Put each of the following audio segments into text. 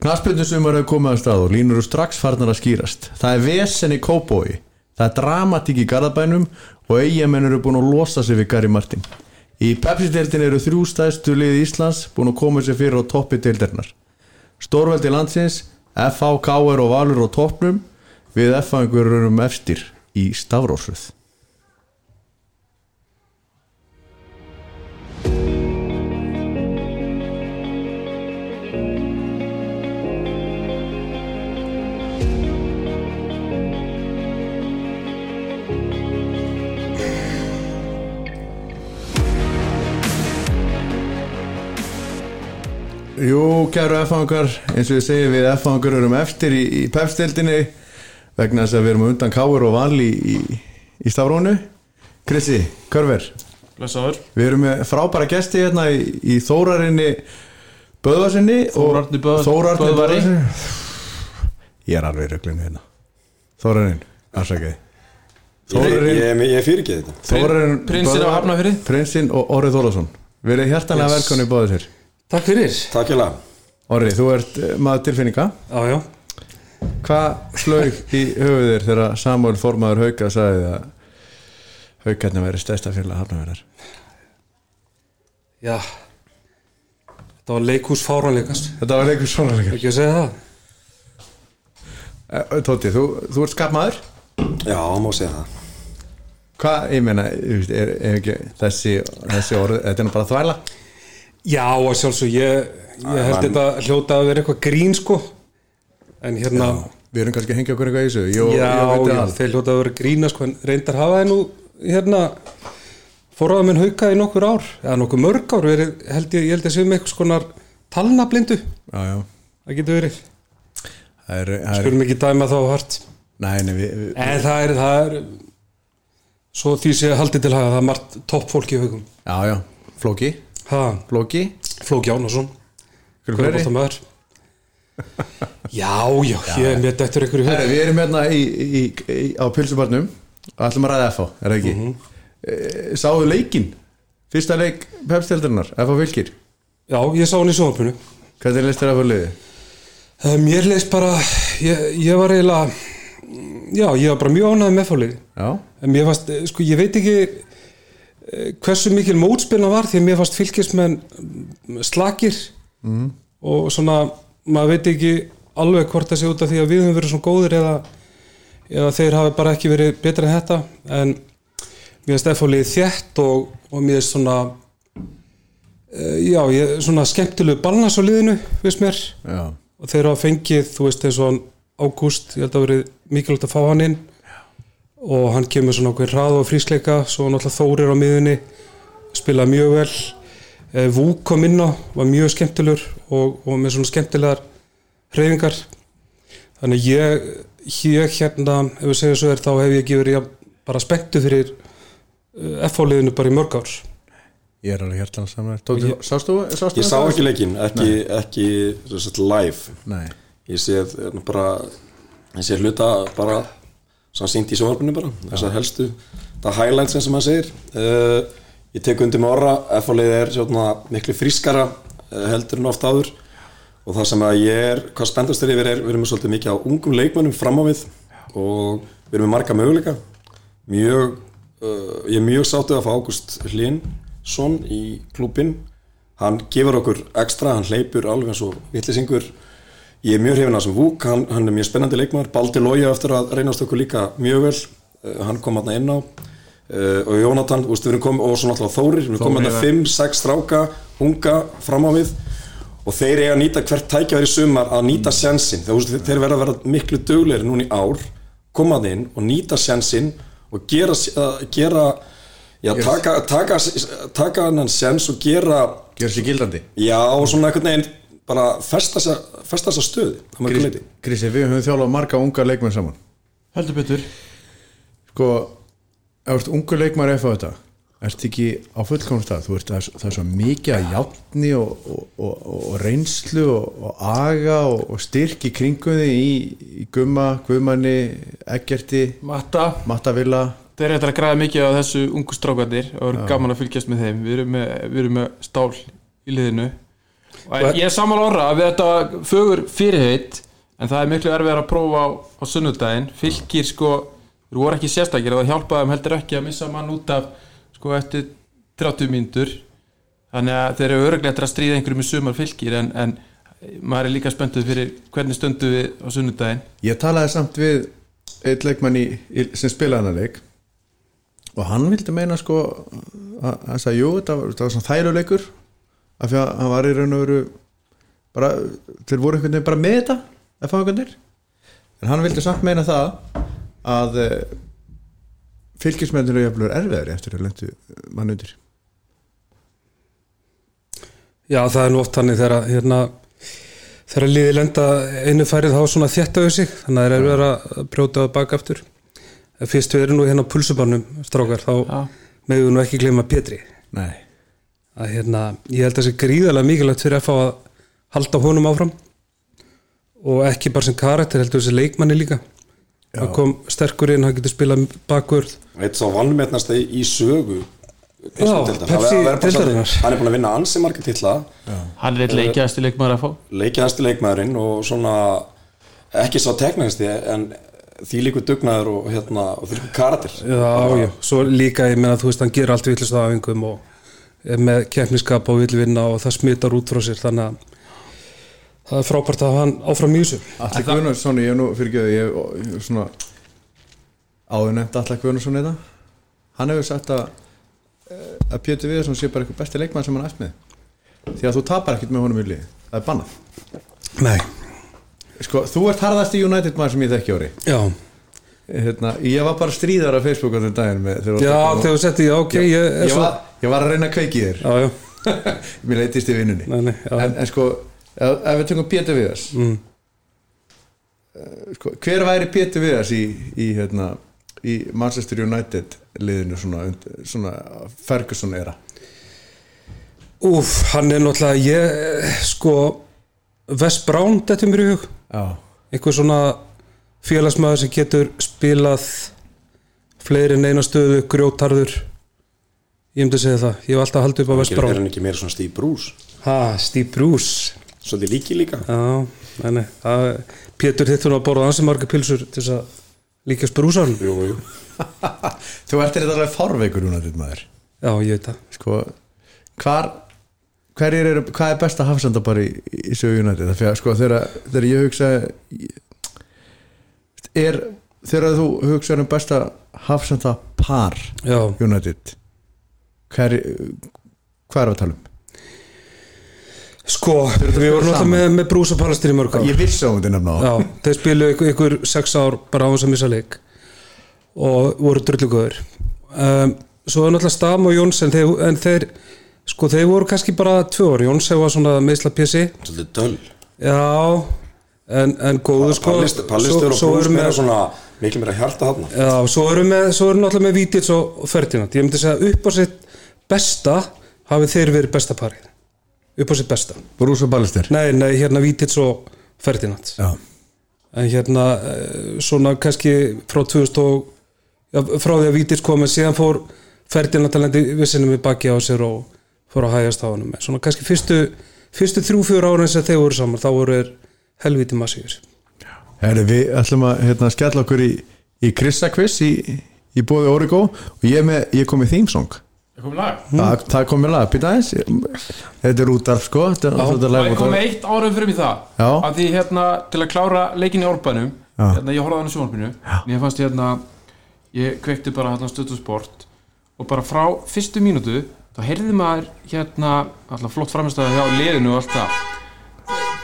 Knaspindusumar hefur komið að stað og línur eru strax farnar að skýrast. Það er vesen í kóbói, það er dramatík í garðabænum og eigamenn eru búin að losa sig við Gary Martin. Í Pepsi-deildin eru þrjú stæðstu liði Íslands búin að koma sér fyrir á toppi deildarinnar. Stórveldi landsins, FH, KR og Valur á toppnum við FH-ingurum efstir í Stafrósröð. Jú, kæru F-fangar, eins og ég segi við F-fangar erum eftir í, í pepstildinni vegna þess að við erum undan Káur og Val í, í, í Stafrónu Krissi, Körver Blessaður Við erum með frábæra gesti hérna í, í Þórarinni Böðvarsinni Þórarni Böð- Þórarni Böðvari. Ég er alveg í röglinu hérna Þórarinn, afsakaði Ég, Þórarinn ég, ég fyrir ekki þetta Þórarinn Prinsinn á Hafnarfirði. Prinsinn og Orrið Þórðarsson Verið hjartanlega Yes. yes. velkonni báðið sér Takk fyrir. Takk ég lag Orrið, þú ert eh, maður tilfinninga. Já, já. Hvað slaug í höfuð þér þegar Samuel formaður Hauka sagði að Haukarni væri stærsta félag hafnaverðar Já. Þetta var leikhús fáranleikast Þetta var leikur svona leikar Ekki að segja það. Eh, Tóti, þú, þú ert skapmaður? Já, má segja það. Hvað, ég meina, þú veist, er, er ekki þessi, þessi orð, þetta er bara þvæla Já, og sjálfsög ég, ég held þetta hljóta að vera eitthvað grín sko. En hérna Við erum kannski að hengja okkur eitthvað í þessu. Já, ég já, það þeir hljóta að vera grína sko En reyndar hafa þeir nú hérna Fóráðum en hauka í nokkur ár Eða nokkur mörg ár verið, held ég, ég held að séum eitthvað skonar talnablindu. Já, já, Það getur verið. Það er, það er Skulum ekki dæma þá hart. Nei, nei, við, við En það er, það er Svo því sé haldið til haga Það er margt topp fólki í haugum Já, já, Flóki, Flóki? Flóki fleiri? Hvernig Já, já, ég er mér dættur ykkur í Herra, við erum hérna í, í, í, á pilsubarnum ætlum að ræða FH, er það ekki? Mm Mhm. -hmm. Sáðu leikinn? Fyrsta leik pepsteldarinnar, FH Vilkir Já, ég sá hann í sjónvarpinu. Hvernig leist þér FH liði? Uh, Mér leist bara ég, ég var eiginlega Já, ég var bara mjög ánægð með fólið Já, En mér fannst, eh, sko, ég veit ekki eh, hversu mikil mótspilna var? Því að mér fannst fylgismenn slakir. Mm. og svona, maður veit ekki alveg hvort það sé út af því að við höfum verið svona góðir eða, eða þeir hafi bara ekki verið betra en þetta. En mér finnst efallið þétt og, og mér finnst svona uh, já, ég, svona skemmtilegu balans á liðinu, veist mér. Já, og þeir hafa fengið, þú veist eins og Ágúst, ég held að verið mikilvægt að fá hann inn og hann kemur svona okkur hrað og frískleika svo náttúrulega Þórir á miðunni spilaði mjög vel. Eh, Vúk kom inn á, var mjög skemmtilegur og, og með svona skemmtilegar hreyfingar. Þannig ég, ég hérna ef við segjum svo er þá hef ég ekki verið jafn- bara spenntu fyrir F-fáliðinu bara í mörg ár. Ég er alveg hjertan saman sástu, sástu Ég sá ekki leikinn, ekki, ekki sem sagt, live. Nei, Ég sé hérna, bara ég sé hluta bara sem sínt í sjónvarpinu bara, þessar helstu það highlights eins og maður segir. Uh, ég tek undir með orra F-fólið er svona, miklu frískara uh, heldur en oft áður. Og það sem að ég er, hvað spennast er yfir er við erum svolítið mikið á ungum leikmönnum fram á við. Og við erum með marga möguleika. Mjög uh, ég er mjög sáttið að fá Ágúst Hlinsson í klúbin hann gefur okkur ekstra, hann hleypur alveg eins og vittlisingur ég er mjög hrifin að sem Vúk, hann, hann er mjög spennandi leikmaður. Baldi Lója eftir að reynast okkur líka mjög vel, uh, hann kom hann inn á. Uh, og Jónatan úst, kom, og svo náttúrulega Þórir, við komum Þórir, hérna 5-6 stráka, unga fram á við. Og þeir eiga að nýta hvert tækjaður í sumar að nýta sjansinn þeir, þeir verða að vera miklu duglegri núna í ár koma inn og nýta sjansinn og gera, uh, gera já, taka, taka, taka hann sjans og gera Gjör sér gildandi. Já, og svona einhvern veginn bara festa þessa leyti. Krissi, við höfum þjálfað marga unga leikmenn saman. Heldur betur. Sko, ef þú ert ungu leikmenn FH þetta Ert ekki á fullkomum stað? Þú ert, það er, svo- það er svo mikið að játni og, og, og, og reynslu og, og aga og, og styrk í kringum þig í, í Gumma, Guðmanni, Eggerti Matta, Matta Villa. Þeir eru eftir að græða mikið á þessu ungu strákandir og eru gaman að fylgjast með þeim. Við erum með, við erum með stál í liðinu Og ég er sammála orra að við þetta fögur fyrirheit en það er miklu erfið að prófa á, á sunnudaginn. Fylgir sko, þú voru ekki sérstakir og það hjálpaði þeim heldur ekki að missa mann út af sko eftir 30 mínútur. Þannig að þeir eru öruglega eftir að stríða einhverjum í sumar fylgir en, en maður er líka spenntuð fyrir hvernig stundu við á sunnudaginn. Ég talaði samt við eitt leikmann í, sem spilaði hana leik og hann vildi meina sko að þetta var svona þæruleikur af því að hann var í raun og veru bara, þeir voru einhvern veginn bara með þetta að fá einhvern veginn. En hann vildi samt meina það að fylgismennir eru jafnlega erfiðari eftir að lendu mann undir. Já, það er nú oft þannig þegar hérna, þegar liði lenda einu færið þá svona þjættaðu sig. Þannig að það er verið að brjóta það baka aftur. Fyrst við erum nú hérna á pulsubannum strákar, þá meðum við nú ekki gleyma Pétri. Nei, að hérna, ég held að það sé gríðarlega mikilvægt fyrir að fá að halda honum áfram og ekki bara sem karakter heldur þessi leikmanni líka. Já. hann kom sterkur inn, hann getur spilað bakvörð. Eitt svo vannmetnast í sögu Já, Pepsi deildarinnar. Hann er búin að vinna ansi marga titla. Hann er eitt leikjæðasti leikmaður að fá. Leikjæðasti leikmaðurinn og svona ekki svo teknæðasti en því líku dugnaður og hérna og því líku karatir Já, já, svo líka ég meina þú veist hann gerir allt villist á æfingum og með keppniskap og vill vinna og það smittar út frá sér þannig að það er frábært að hann áfram í þessu. Allir Guðnarsson, ég er nú fyrir ekki ég, ég svona áður nefnt Allir Guðnarsson þetta hann hefur sagt að að Pétur Viðarsson sé bara eitthvað besti leikmann sem hann æst með. Því að þú tapar ekkert með honum í liði það er bannað. Nei, sko, þú ert harðasti United maður sem ég þekki ári já, hérna, ég var bara stríðar á Facebook á þeim daginn með, þegar já þegar þú setti, já ok, ég ég, var, ég var að reyna að kveiki þér. Já, já, mér leitist í vinnunni. En, en sko, ef, ef við tökum Pétur Viðars. Mm. sko, hver væri Pétur Viðars í, í, hérna, í Manchester United liðinu svona, svona Ferguson era? Úf, hann er náttúrulega ég, sko Wes Brown, þetta er mér í hug. Já, einhver svona félagsmaður sem getur spilað fleiri en eina stöðu, grjótarður. Ég myndi að segja það. Ég hef alltaf haldið upp á Wes Er hann ekki meira svona Steve Bruce? Ha, Steve Bruce. Svolítið líki líka. Já, nei, nei. Það, Pétur hittur að borða ansi marga pilsur til þess að líka sprúsan Jú, jú. Þú ert þetta alveg fárveikur United maður. Já, ég veit það. Sko, hvar hverjir eru, hvað er besta hafsenda bara í, í sögu United? Þegar, sko, þegar, þegar ég hugsa er þegar þú hugsa um besta hafsenda par já, United hver, hvað er að tala um? sko, við vorum náttúrulega með, með Bruce og Palestín í mörg ár. Ég vissi á þetta nefna á Já, þeir spilu ykkur, ykkur sex ár bara á þess að missa leik og voru drullugöður um, svo er náttúrulega Stam og Jóns en þeir, en þeir sko þeir voru kannski bara tvö ár. Jóns hefur svona meðsla pjessi Svolítið döl já, en, en góðu sko Pallistur og erum meira svona miklu meira hjarta já, svo erum við náttúrulega með Vítits og, Ferdinand. Ég myndi segja upp á sitt besta hafið þeir verið besta parið. Upp á sitt besta. Brús og Ballister nei, nei, hérna Vítits og Ferdinand já, en hérna eh, svona kannski frá 2000 og já, frá því að Vítis komið síðan fór Ferdinand að lendi vissinum í baki á sér og fór að hægast á honum. Svona kannski fyrstu, fyrstu þrjú fjör ára sem þeir voru saman, þá voru þeir helviti massífur Herri, við ætlum að hérna, skella okkur í, í Krissa quiz í, í bóði Origo og ég, er með, ég kom með theme song. Það það, kom með lag, býta aðeins. Þetta er útarf sko. Þetta er náttúrulega Það komið útvarp. eitt árum fyrir mig það. Já. að því hérna til að klára leikin í Orbanum Já. hérna ég horfði á hann í sjónvarpinu. Mér fannst hérna ég kveikti bara hérna stötu sport og bara frá fyrstu mínútu þá heyrði maður hérna alltaf flott framstæða hjá liðinu og allt það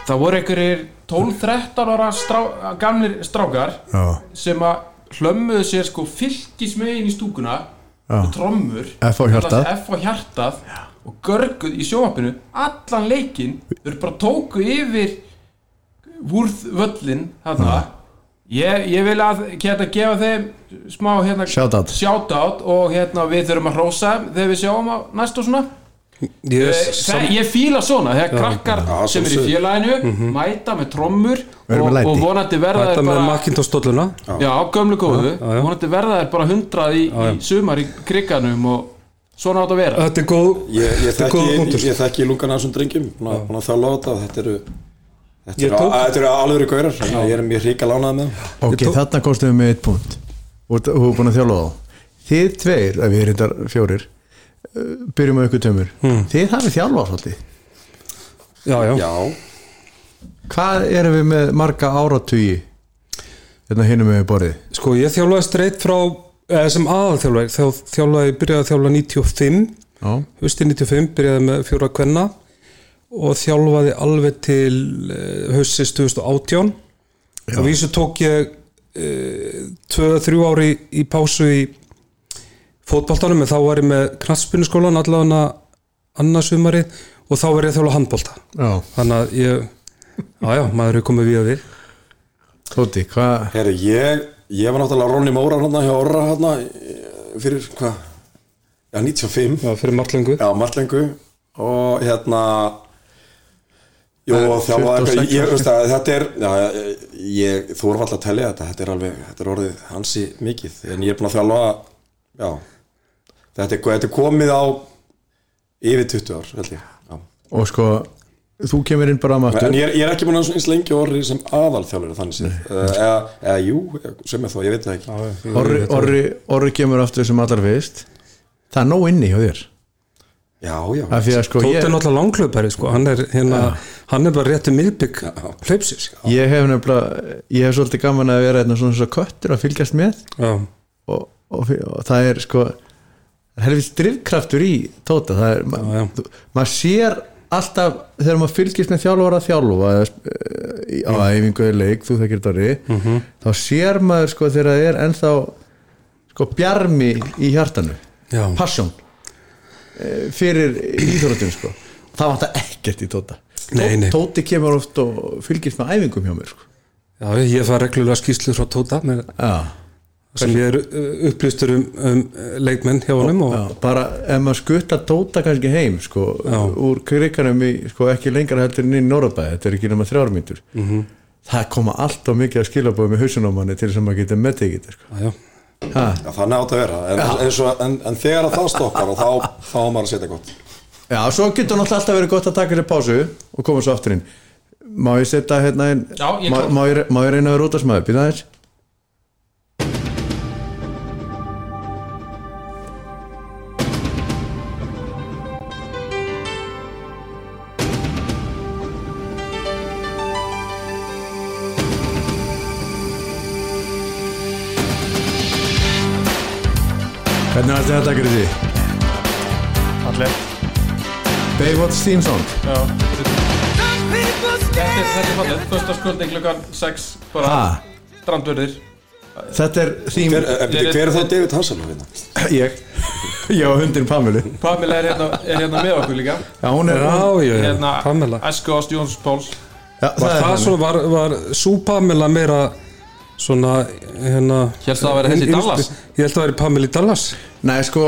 það voru einhverjir 12-13 ára strá, gamlir strákar Já, sem að hlömmuðu sér sko fylgismegin í stúkuna Já. og trommur F á hjartað. F á hjartað og görguð í sjónvarpinu allan leikinn þau eru bara tóku yfir vúrð völlin þarna ég, ég vil að hérna gefa þeim smá hérna Shoutout. shoutout og hérna við þurfum að hrósa þeim þegar við sjáum á næst og svona yes, yes, það, ég fíla svona þegar krakkar Já, sem eru í félaginu mæta með trommur og, með og vonandi verða þeir með bara Já, gömlu góðu. Já. Vonandi verða þær bara hundrað í, í sumar í kriganum og svona átt að vera. Þetta er góð Ég, ég er þekki, ég þekki lungana af þessum drengjum búin að, búin að þjála á þetta. Og þetta eru þetta Ég eru, að, alvöru gaurar að ég er mjög hrika lánað með þeim. Ok, þarna kostum við með eitt punkt. Og þú hefur búin að þjála þá. Þið tveir, ef við erum þetta fjórir byrjum á ykkur tömur Þið hafið þjálfað svolítið. Já, já, Já, Hvað erum við með marga áratugi hérna hinum við borðið? sko ég þjálfaði streitt frá eða sem aðalþjálfaði þá þjálfaði, byrjaði að þjálfa 95 Já, Hausti 95 byrjaði með fjóra kvenna og þjálfaði alveg til uh, haustis 2018 og vísu tók ég uh, 2-3 ári í pásu í fótboltanum en þá var ég með knattspinnuskólan allavega annarsumari og þá var ég að þjálfa handbolta. Já, þannig að ég, já já, maður er komið við að við. Tóti, hvað herru, ég ég var náttúrulega Ronny Móra hérna hjá Orra hérna fyrir hvað? Já, 95 já, fyrir marglengu Já, marglengu og hérna og þjálfa 26 eitthvað, ég veist að þetta er já, ég, þú voru alltaf að telja þetta þetta er alveg, þetta er orðið hansi mikið. En ég er búin að þjálfa já, þetta er, þetta er komið á yfir 20 ár held ég, já. Og sko, þú kemur inn bara að máttu En ég er, ég er ekki búin að eins lengi orri sem aðalþjálfur þannig séð, uh, eða, eða jú sem er þó, ég veit það ekki. Orri, orri, orri kemur aftur sem allar fyrst. Það er nóg inni hjá þér. Já, já, sko Tóti ég, er náttúrulega langklaupari sko. hann er hérna, hann er bara réttu miðbygg hlaupsins. Ég hef nefnilega ég hef svolítið gaman að vera hérna svona svo köttur að fylgjast með. Já, og, og, og það er sko helvist drifkraftur í Tóta það er, ma Já, já. maður sér alltaf þegar maður fylgist með þjálfara þjálfa eh, á æfingu eða leik, þú þekkir þetta mm Mhm. þá sér maður sko þegar það er ennþá sko bjarmi í hjartanu já. passion eh, fyrir íþróttum sko það vantar ekkert í Tóta Nei, nei. Tóti kemur oft og fylgist með æfingum hjá mér sko. já, ég fær reglulega skýslu frá Tóta með, sem ég er uh, upplýstur um, um leikmenn hjá honum og, já, bara ef maður skutta Tóta kannski heim sko, úr kriganum í, sko, ekki lengra heldur inn í Norðabæði þetta er ekki nema þrjármyndur mm Mhm. -hmm. það koma alltaf mikið að skilabóð með hausun á manni til þess að maður geta meðtekið þetta sko. já, já. ha, já þannig átt að vera. En, en, en, en þegar að það stoppar og þá, þá maður að setja gott. Já, svo getur náttúrulega alltaf verið gott að taka sér pásu og koma svo aftur inn. Má ég setja hérna inn Já, ég má, ég, má ég reyna að vera út af smæði býða þess Hvernig varst þetta að gera því? Allir. Baywatch theme song. Já. Þetta er, þetta er fallið, föstaskvöldi klukkan 6 bara strandverðir Þetta er theme Hver, er, er, hver er þá David Hasselhoff hérna? Ég. Ég og hundin Pamelu Pamela er hérna, er hérna með okkur líka. Já, hún er já, já, já. Hérna, Pamela. Æsku Ást Jóns Páls. Já, var það henni. svona, var, var sú Pamela meira svona hérna Hélst það að vera þessi í Dallas? ég held að það væri Pamela í Dallas. Nei, sko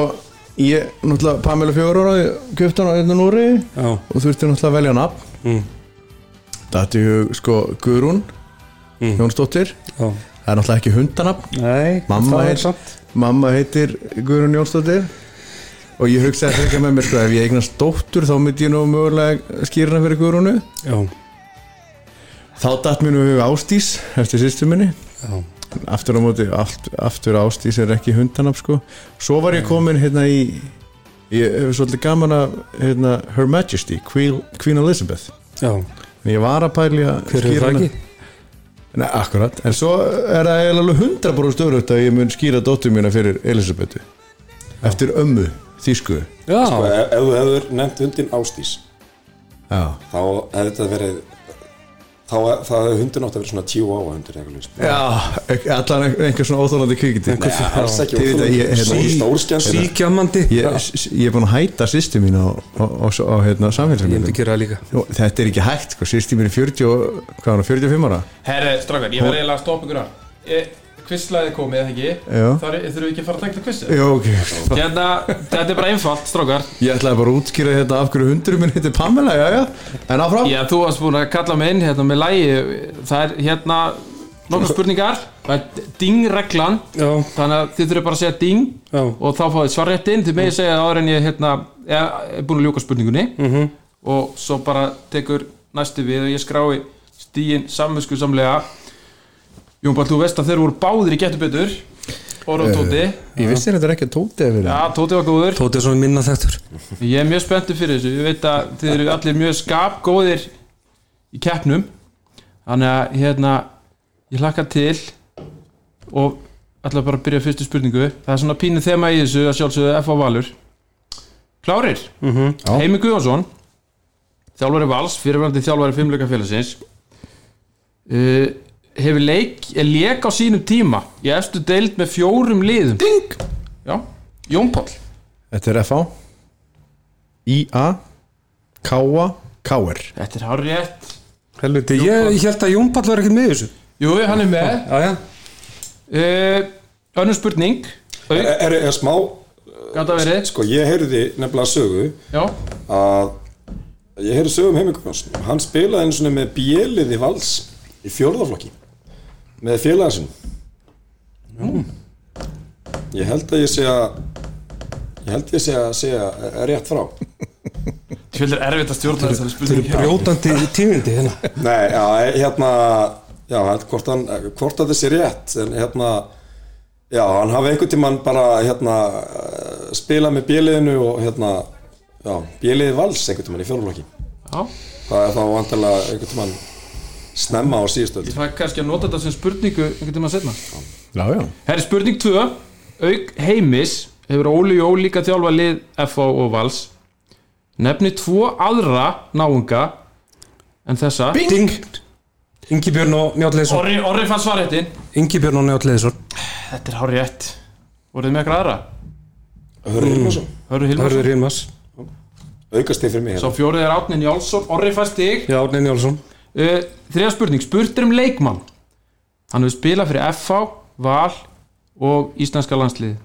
Ég, náttúrulega, Pamela fjóra ára Kjöfti hann á einna núri já, Og þurfti náttúrulega að velja nafn. Mm, Þetta er sko Guðrún Mm. Jónsdóttir. Já. Það er náttúrulega ekki hundanafn. Nei, Mamma það samt Mamma heitir Guðrún Jónsdóttir. Og ég hugsaði þetta með mér sko Ef ég eignast dóttur þá myndi ég nú mögulega skýra hana fyrir Guðrúnu. Já, Þá datt mér nú Ástís Eftir sýstu minni já, aftur á móti aft, aftur ástís er ekki hundanab sko. Svo var ég komin hérna í ég hef svolítið gaman að hérna, Her Majesty, Queen, Queen Elizabeth. Já. en ég var að pæli að hver er það ekki? Nei, akkurat, en svo er það eiginlega alveg 100% stöðrut að ég mun skýra dóttur mína fyrir Elisabetu eftir ömmu, þýsku. Já, Sko, ef, ef þú hefur nefnt hundin Ástís já, þá hefði þetta verið þá það hefði hundin átt að vera svona eða eitthvað lýst. já allan einhver svona óþólandi kvikindi. Nei, alls ekki ég- hérna- Stórskemmtileg. síkjamandi ég, ég er búin að hæta sýstu mín á, á, á, á hérna, ég samfélagsmyndum myndi gera það líka. Jú, Þetta er ekki hægt, sko, sýst í mér 40 og, hvað var það, 45 ára? Herri, strákar, ég verði eiginlega að stoppa ykkur að Kvistlaði komið, eða ekki? Já. Það er, þurfum við ekki að fara að tækla kvistið? Jó, ok. Hérna, þetta er bara einfalt, strákar Ég ætlaði bara að útskýra þetta af hverju hundurum minn heitir Pamela, já, já. En áfram? Já, þú varst búin að kalla mig inn hérna með lægi Það er hérna Nokkur spurningar Það er ding-reglan Já, Þannig að þið þurfum bara að segja ding já, Og þá fáið svarréttin Þið megið segja áður en ég hérna, er, er búin að ljúka spurningunni mhm Og svo bara tekur næstu við Og ég skrái stíin samvisku samlega Jón Ball, þú veist að þeir voru báðir í getur betur Óra og Tóti. Ég vissi þetta er ekki að tóti eða fyrir Já, Tóti var góður. Tóti er svona minna þektur Ég er mjög spenntur fyrir þessu, ég veit að þið eru allir mjög skapgóðir í keppnum. Þannig að hérna, ég hlakka til og ætla bara að byrja fyrstu spurningu. Það er svona pínu þema í þessu að sjálfsögðu F.A. Valur. Klárir, Mhm. Já. Heimi Guðjónsson Þjálfari Vals, fyrirvændi þjálfari fimmleika félagsins uh, Hefur leik, er leik á sínum tíma. Ég efstu deild með fjórum liðum. Ding! Já, Jón Páll. Þetta er FA IA KA KR Þetta er hár rétt Helviti, ég, ég held að Jón Pall var ekkert með þessu. Jú, hann er með. Já, já. Uh, Önnur spurning. Auk, Er, er, er smá, sko ég heyrði nefnilega sögu Já, að ég heyrði sögu um Heimikons hann spilaði einu svona með bjeliði vals í fjórðaflokki með félagarsinn ég held að ég að ég held ég sé að segja rétt frá. Þetta er erfitt að stjórna þessari spurning Brjótandi tímindi hérna. Nei, já, hérna já, hvort, hann, hvort að þessi rétt en hérna já, hann hafi einhvern tímann bara hérna spila með bjeliðinu og hérna já, bjeliði vals einhvern tímann í fjórðaflokki Já, það er þá vantarlega einhvern tímann snemma á síðustöld ég fæ kannski að nota þetta sem spurningu einhvern tíma setna Já, já. Herri, spurning 2 Auk heimis hefur Óli Jó líka þjálfa lið F.A. og Vals. Nefni tvo aðra náunga en þessa. Ding. Ingi Björn og Njátt Leðsson Orri, Orri fann svarettin Ingi Björn og Njátt Leðsson Þetta er hár rétt Voruð með eitthvað aðra? Hörður Hilmarsson, Hörru Hilmarsson. Aukast þig fyrir mig hérna. Fjórið er Átnin Jálsson Orri fannst þig Já, Nein Jálsson uh, Þriða spurning, spurtur um leikmann. Hann hefur spilað fyrir FH, Val og Íslenska landslið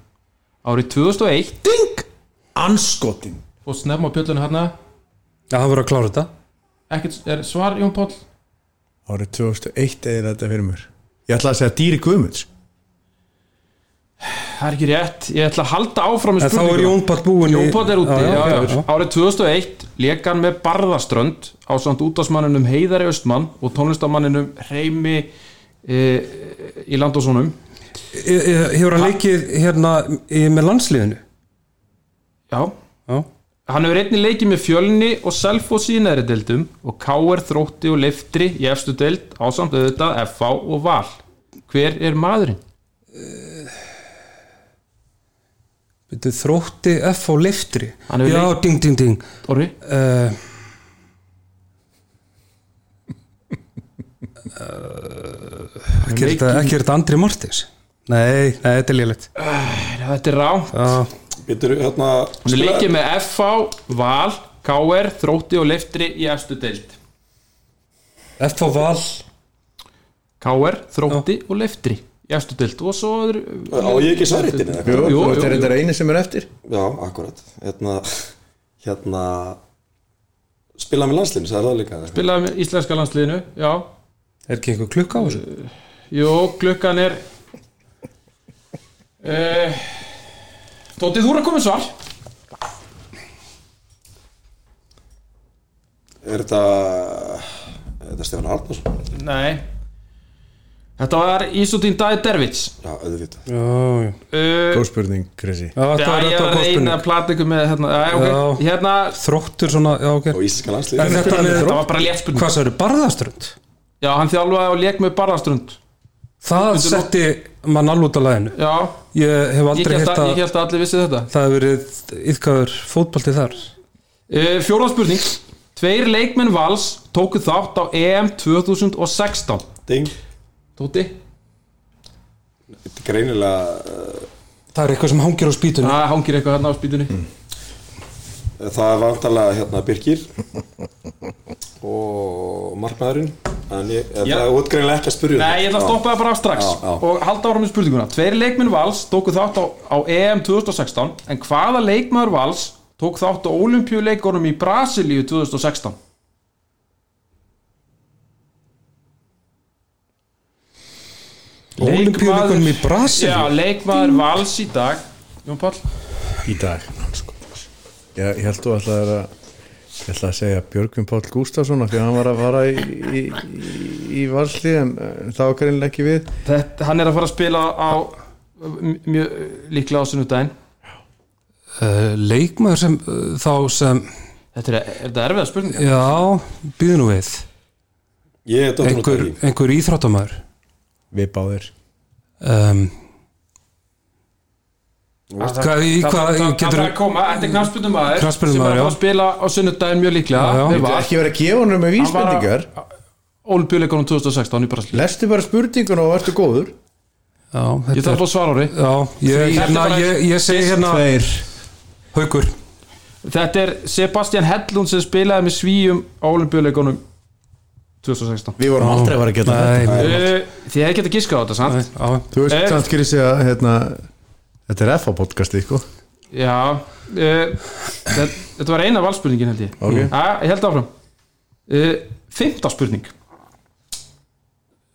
Árið 2001 Ding! Anskotin og snemma á pjöllunum hérna. Já, hann voru að klára þetta. Ekkert er svar Jón Páll? Árið 2001 eða þetta fyrir mér. Ég ætla að segja Dýri Guðmunds Það er ekki rétt, ég ætla að halda áfram þá er spurninguna. Jón Pall búinn í- Jón Páll er úti, Já, já, já. Árið 2001 lék hann með Barðaströnd á samt útásmanninum Heiðari Östmann og tónlistamanninum Reymi e, í Landósónum E- e- Hefur hann leikið hérna með landsliðinu Já, Já Hann hefur einnig leikið með fjölni og Selfoss í neðri deildum og K.R. þrótti og leftri í efstu deild ásamt auðvitað F.A. og Val. Hver er maðurinn? Byrju, Þrótti F á liftri Já, ding, ding, ding Orri? uh, Ekki er þetta- ekki er þetta Andri Martins Nei, nei, þetta er lélegt Þetta er rá. Já, Býtur, hérna Hann er leikið með F.A. Val, K.R. þrótti og leftri í efstu deild. F á val K.R. þrótti og leftri í efstu deild og svo er... á ég ekki eitthvað? Jú, þetta er þetta eini sem er eftir já, akkurat hérna, hérna spila með landslinn, sagði það líka Spilaði með íslenska landsliðinu, já. Er ekki einhver klukka á þessu? Jú, klukkan er... Uh, Tótið, þú er að koma svar. er þetta er þetta Stefán Arnarsson? Nei Þetta var Ísútín Dæði Dervits já, auðvitað. Já, já. Uh, Góð spurning, Krissi. Já, þetta Já, var ég þetta var var að reyna að plata ykkur með hérna, já. Já. hérna Þróttur svona, já, ok. Og íslenska landslið En þetta var bara létt spurning. Hvað sagður, barðaströnd? Já, hann þjálfaði og leik með barðastrund Það setti mann alveg út á læginu Já, Ég hef ég aldrei hitt að, ég held að allir vissi þetta. Það hefur verið yfkaður fótbolti þar. Uh, Fjóra spurning. Tveir leikmenn Vals tóku þátt á EM 2016 ding, Tóti? Þetta er greinilega uh, Það er eitthvað sem hangir á spýtunni. Það hangir eitthvað hérna á spýtunni. það er vantarlega hérna Birgir og markmaðurinn. En ég, það er útgreinilega ekki að spyrja Nei, ég ætla að stoppa það bara strax Já, já. og halda ára með spurninguna. Tveir leikmenn Vals tóku þátt á, á EM 2016 en hvaða leikmaður Vals tók þátt á olimpíuleikunum í Brasilíu 2016 Ólympíuleikunum í Brasilíu? Já, leikmaður vals í dag. Jón Pál í dag sko. ég, ég held þú alltaf að ég ætla að segja Björgvin Páll Gústafsson af því að hann var að fara í, í, í, valsli en eh, það var greinlega ekki við. Þetta, Hann er að fara að spila á mjög líklega á sunnudaginn. Uh, leikmaður sem uh, þá sem Þetta er, er þetta erfiða spurning? Já, býðu nú við. Ég er einhver, af því einhver íþróttamæður við báðir. Um, Það- Hvað- í það- hvað- það- það- getur- Það er að koma, þetta er knafspundumæður Knattspyrnumaður, sem er að spila á sunnudaginn mjög líklega. Já, já. Við Val. ekki verið að gefa hann með vísbendingar. Ólympíuleikunum 2016 í Brasilíu. Lestu bara spurningun og ertu góður. Já, Ég þetta þarf að er fá svar ári já, ég, ég, ég segi hérna tveir. Haukur. Þetta er Sebastian Hellund sem spilaði með svíum á Ólympíuleikunum 2016. Við vorum aldrei að fara að geta þetta. Uh, Þið hefði getað giskað á þetta, sant? nei, já, þú veist Eh. samt fyrir sig að hérna, þetta er FA podcasti sko. Já uh, þetta, þetta var eina valspurningin held ég. Ok. Já, ég held áfram. Uh, Fymta spurning.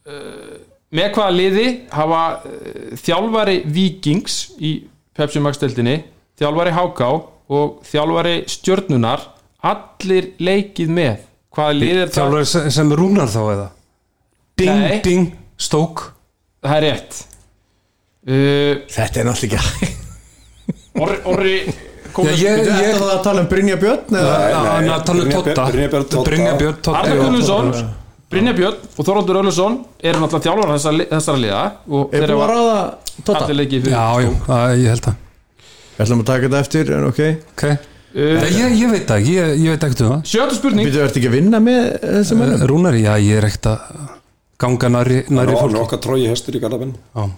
Uh, Með hvaða liði hafa þjálfari Víkings í Pepsi Max deildinni þjálfari Háká og þjálfari Stjörnunar allir leikið með hvaða lið er það? þjálfur sem, sem rúnar þá eða? Ding, Nei. ding, stók Það er rétt. Uh, þetta er náttúrulega ekki Orri, orri Já, með- ég- Þetta er það að tala um Brynja Björn eða? Hann er að tala um Totta. Brynja Björn Totta Arnar já. Gunnarsson Brynja Björn og Þorvaldur Ölusson eru náttúrulega þjálfara þessara, þessara liða og er þeir búin að ráða Totta Já, já, ég held það við ætlum að taka þetta eftir en ok. Ok, uh, ég, ég veit það ekki, ég, ég veit ekkert um það. Sjötu spurning. Býtu, ertu ekki að vinna með þessum mönnum? Rúnari, já, ég er ekkert að ganga næri, næri Nó, fólki. Nokkar trói hestur í Garðabinn Já.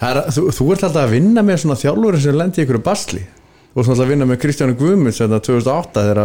Það Er, þú, þú ert alltaf að vinna með svona þjálfur sem lendi í ykkur basli. Þú ert alltaf að vinna með Kristjánu Guðmunds þetta 2008 þegar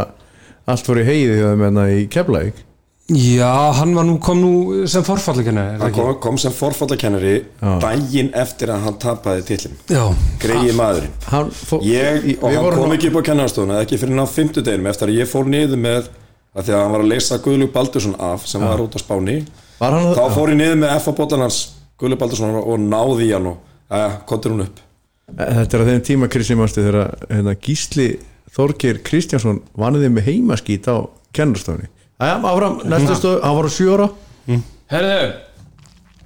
allt fór í heiði hjá þeim hérna í Keflavík Já, hann var nú, kom nú sem forfallikinn Hann kom, kom sem forfallakennari daginn eftir að hann tapaði tillin Já, Greiði maðurinn. hann fó, ég, og hann kom nú- ekki upp á kennarstofuna ekki fyrir ná fimmtudeginum eftir að ég fór niður með að því að hann var að leysa Guðlug Baldursson af sem var út á Spáni. Hann þá fór ég niður með F.A. Bóttanans Guðlug Baldursson og náði í hann og að, kontur hún upp. Þetta er að þeim tíma Kristi Másti þegar hérna, Gísli Þorgir Kristjánsson vanniði með heimaskít á kennarstofni Æja, áfram, næstu stof, hann var á sjö ára. Herðu,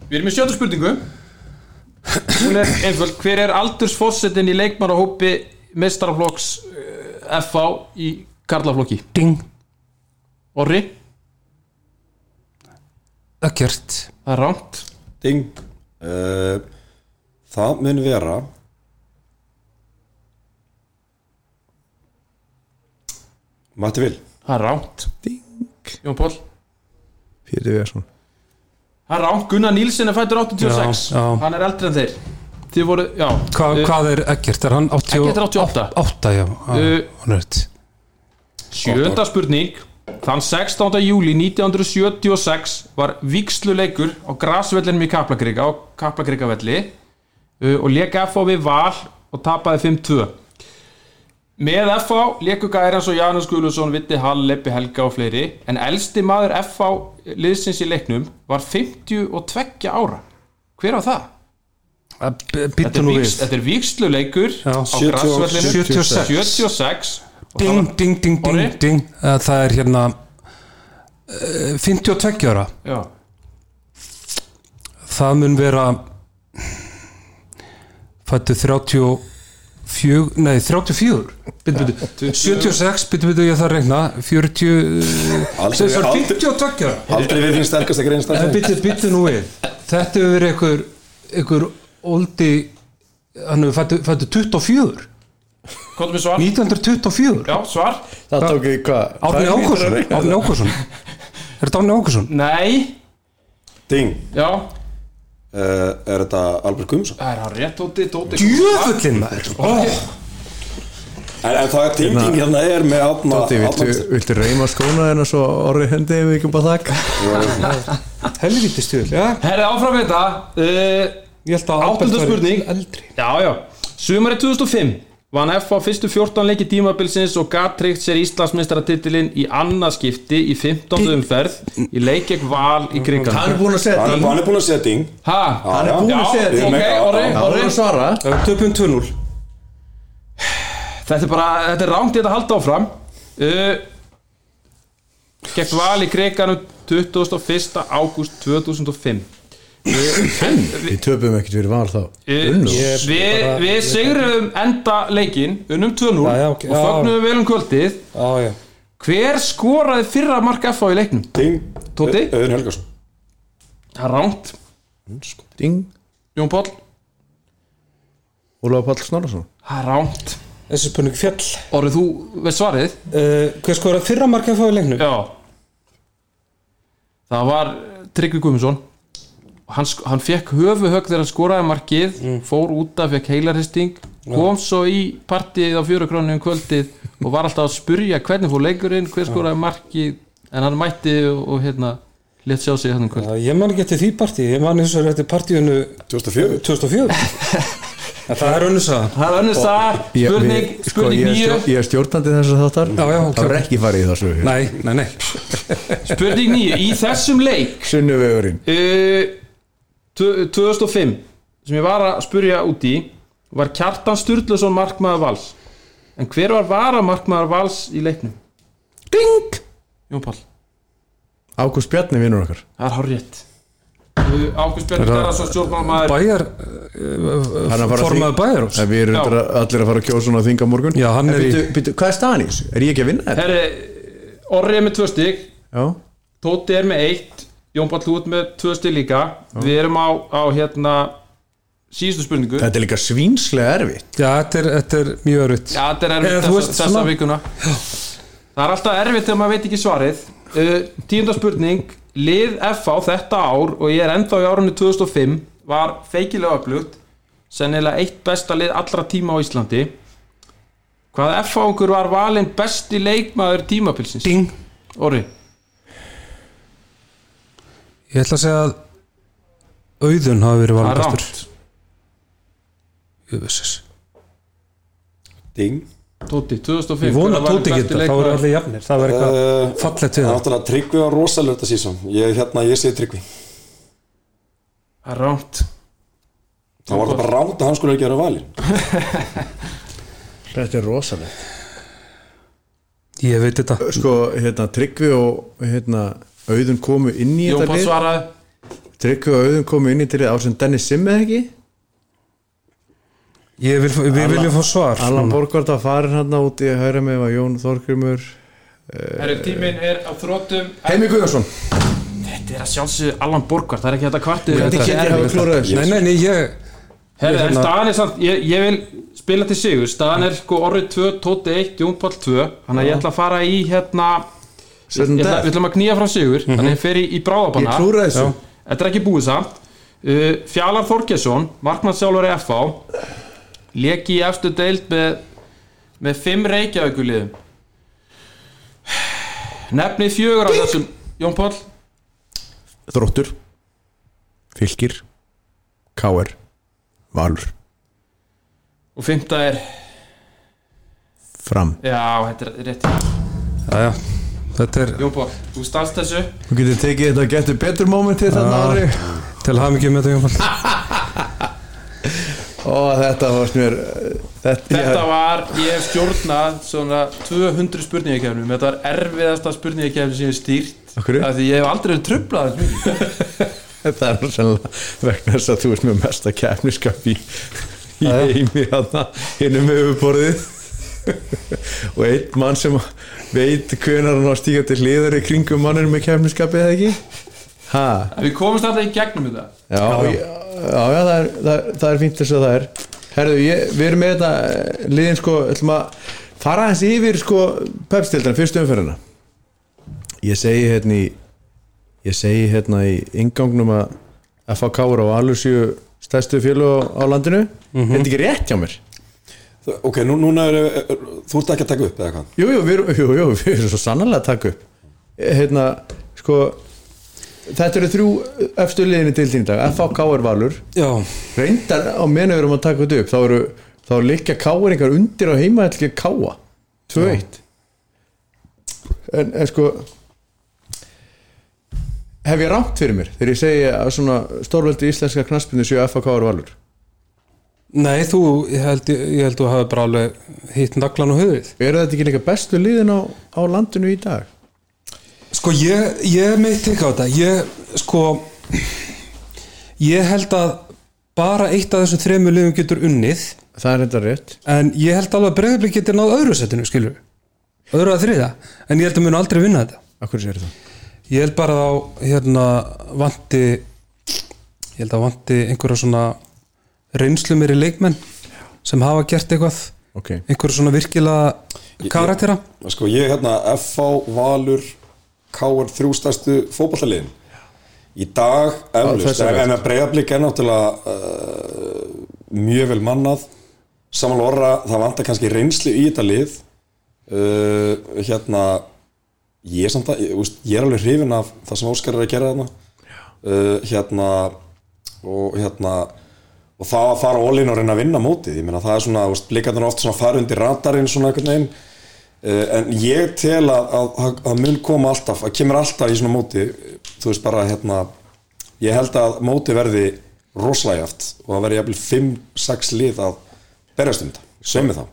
við erum með sjötu spurningu. Hún er einföld. Hver er aldursfossetin í leikmannahópi mestaraflokks uh, FH í Karlaflokki? ding, Orri, ekkert. Það er rámt Ding. Uh, Það mun vera Matti Vil Það er rámt Ding Jón Pál Pétur Versson Það er rámt Gunnar Nílsen er fættur 86 Já, já. Hann er eldri en þeir. Þið voru, já. Hva, uh, Hvað er ekkert? Er hann 80, Eggert er 88. 8, já, Uh, hann er rétt Sjönda spurning. Þann 16. júli 1976 var viksluleikur á grasvellinum í Kaplakrika á Kaplakrikavelli uh, og léka FH við Val og tapaði 5-2 Með FH léku gæri eins og Janus Guðlusson, Vitti Hall, Leppi Helga og fleiri. En elsti maður FH liðsins í leiknum var 52 ára. Hver var það? Þetta er, víks, þetta er viksluleikur Já. á 70 grasvellinu 76. 76 og það Ding, ding, ding, ding, ding. Það er hérna uh, 52 ára. Já, Það mun vera Fættu 34 Nei, 34 Byttu, byttu 76, byttu, byttu, ég þarf að regna 40 Aldrei- Sem svo aldrei- 52 ára Aldrei við þín sterkast En stærð byttu, byttu nú við. Þetta hefur verið einhver einhver oldi hann hefur fættu, fættu 24 komdu með svar. 1924 Já, svar. Það tók ég hvað? Árni reikna Árni þetta? Ákusson Er þetta Árni Ákusson? Nei, Ding. Já, uh, Er þetta Albert Guðmundsson? það er hann rétt Tóti, Tóti. Djöfullin maður. Oh. En, en það er tenging hérna er með Átna Tóti, viltu, viltu reyma skóna en svo orri hendi ef við ekki bara þakka? Helviti stjórn Herri áfram þetta. Uh, ég held að Áttunda Albert væri spurning. Eldri. Já, já. Sumari 2005 vann F á fyrstu 14 leiki tímabilsins og gat tryggt sér Íslandsmeistaratitilinn í annað skipti í 15. umferð í leik gegn val í Hann krigan er búin að segja Hann er því hann er búin að segja ding Ha? Hann er búin að Hann er orri búin að svara. Uh, Töpum 2-0 Þetta er bara, þetta er rámt þetta að halda áfram. Uh, Gegn val í kriganum 21. ágúst 2005 Við töpum ekkert fyrir val þá. Ég- Við, við sigrum enda leikin unnum 2-0 Já, já, ok, og já. fögnum vel um kvöldið. Já, já. Hver skoraði fyrra mark FH í leiknum? Ding. Tóti? Auðun Helgarsson Það er ránt Ding. Jón Páll? Ólaf Pall Snorarsson Það er ránt Þessi spurning fjall. Orðið þú veist svarið? uh, Hver skoraði fyrra marka fá í leiknum? Já. Það var Tryggvi Guðmundsson hann, hann fekk höfuhögg þegar hann skoraði markið fór út af, fekk heilarhisting kom svo í partíið á fjörukrónu um kvöldið og var alltaf að spurja hvernig fór leikurinn, hver skoraði markið en hann mætti og, og hérna létt sjá sig hann um kvöld Já, Ég man ekki eftir því partí Ég man eins og eftir partíunu 2004 2004 En það er önnus að Það er Ég- spurning, við- sko, spurning er nýju Ég er stjórnandi þess að þáttar. Já, já, Það er ekki farið í þessu Nei, nei, nei. Spurning nýju, í þessum leik Sunnuvegurinn. Uh, 2005 sem ég var að spurja út í var Kjartan Sturluson markmaður vals? En hver var vara markmaður vals í leiknum? Ding! Jón Pál, Ágúst Bjarni vinnur okkar. Það er hár rétt Ágúst Björn Garðarsson stjórnmálmaður Bæjar að Formaður bæjar En Við erum allir að fara að kjósa hún á þinga á morgun Já, er í- býtu, Hvað er staðan í þessu? Er ég ekki að vinna þetta? Herri, Orri er með tvö stygg Já. Tóti er með eitt Jón Pál út með tvö stygg líka. Við erum á, á hérna síðustu spurningu. Þetta er líka svínslega erfitt. Já, þetta er, þetta er mjög örutt Já, þetta er erfitt Eða, þú þessa, þessa vikuna. Það er alltaf erfitt þegar maður veit ekki svarið. Uh, Tíunda spurning. Lið FH þetta ár og ég er ennþá í árunni 2005 var feikilega öflugt. Sennilega eitt besta lið allra tíma á Íslandi. Hvað FH-ungur var valinn besti leikmaður tímapilsins? Ding. Orri Ég ætla að segja að Auðun hafi verið Það valin er bestur rámt Jöfisins. Ding. Tóti, 2005 Ég vona tóti besti þá eru allir jafnir. Það var eitthvað Uh, fallegt við Það er það. náttúrulega Tryggvi var rosalega þetta sísón Ég, hérna, ég segi Tryggvi. Það er rámt Það var það bara ránt að hann skulle ekki vera valinn Þetta er rosalega Ég veit þetta. Sko, hérna, Tryggvi og hérna, Auðun komu inn í Jón þetta Pál lið. svaraði. Tryggvi og Auðun komu inn í þetta lið. Ásinn Dennis Simmið ekki? Ég vil, Við viljum fá svar Allan núna. Borgvart að fara hérna út í að hæra með var Jón Þorgrimur Herri, tíminn er á þrótum Heimi Guðjónsson. Þetta er að sjálfsögðu Allan Borgvart, það er ekki þetta. kvartið Hvernig Þetta er getur hafa klúrað þessu? Nei, nei, nei, ég Herri, Ég en hérna- staðan er samt, ég, ég vil spila til sigur. Staðan er sko orrið 2, Tóti 1, Jón Pál 2 þannig að ég ætla að fara í hérna við ætlum að knýja frá sigur. Þannig að ég fer í, í bráðabanna Já. þetta er ekki búið samt. Uh, Fjalar Þorgesson, markmannsjálfur í FH leki í efstu deild með með fimm reykjavíkuliðum nefnið fjögur af þessum. Jón Pál Þróttur Fylgir Káer Valur. Og fymta er, Fram. Já, þetta er rétt Jæja, þetta er Jón Pál, þú stannst þessu. Þú getur tekið þetta getur betur momentið þarna ári til mikið með þetta Jónfald Ó þetta varst mér Þetta, Þetta var, ég hef stjórnað svona 200 spurningakefnum. Þetta var erfiðasta spurningakefni sem ég hef stýrt. Af hverju? af Því ég hef aldrei verið trublað þess mikið. þetta er sennilega vegna þess að þú ert með mesta kefniskap í, í heimi þarna hinnum yfirborðið og einn mann sem veit hvenar hann á til hliðar í kringum mannin með kefniskapið eða ekki? Ha, Við komumst alltaf í gegnum þetta. Já, já, já, já. Það, er, það, er- það er fínt þess að það er. Herðu, ég, við erum með þetta eh, liðin sko, ætlum að fara aðeins yfir sko pepstildan, fyrstu umferðina. Ég segi hérna í ég segi hérna í ingangnum að FAK og Valur séu stærstu fjölu á, á landinu. Er þetta ekki rétt hjá mér? Ok, nú, núna er, er, þú ert ekki að taka upp eða hvað? Jú, jú, við jú, jú, við erum svo sannarlega að taka upp. Hérna, sko þetta eru þrjú efstu liðinni til þín dag FAK er Valur. Já, reyndar á meðan við erum að taka þetta upp þá eru þá liggja káeringar undir á heima ekki káa 2-1 en, en sko hef ég rámt fyrir mér þegar ég segi að svona stórveldi íslenska knaspinu séu FAK er valur Nei, þú, ég held, ég held þú hafi bara alveg hitt naglan og höfuð eru þetta ekki líka bestu liðin á, á landinu í dag? Sko ég, ég meitt ekki á þetta. Ég, sko ég held að bara eitt af þessum þremur liðum getur unnið. Það er þetta rétt. En ég held alveg að bregðarblik getur náð öðru setinu, skilur öðru að þriða, en ég held að mun aldrei vinna þetta. Akkur sér það? ég held bara að á hérna vanti ég held að vanti einhverja svona reynslu mér í leikmenn sem hafa gert eitthvað. Ok, einhverja svona virkilega karaktera Sko ég hérna FH, Valur K.R. þrjústæstu fótballaliðin í dag eflust, en, að breyðablík er náttúrulega uh, mjög vel mannað. Samanlega orra, það vantar kannski reynslu í þetta lið. Uh, hérna ég er, samt að, ég, úst, ég er alveg hrifin af það sem Óskar er að gera þarna. Uh, hérna og hérna og það að fara ólín og reyna að vinna mótið. Ég meina það er svona, blikarnir oft svona fara undir radarinn svona einhvern veginn. Uh, en ég tel að, að, að, að mun koma alltaf, að kemur alltaf í svona móti þú veist bara hérna ég held að móti verði rosalægaft og það verði jafnvel 5-6 lið að berjast um þetta. Sömi það.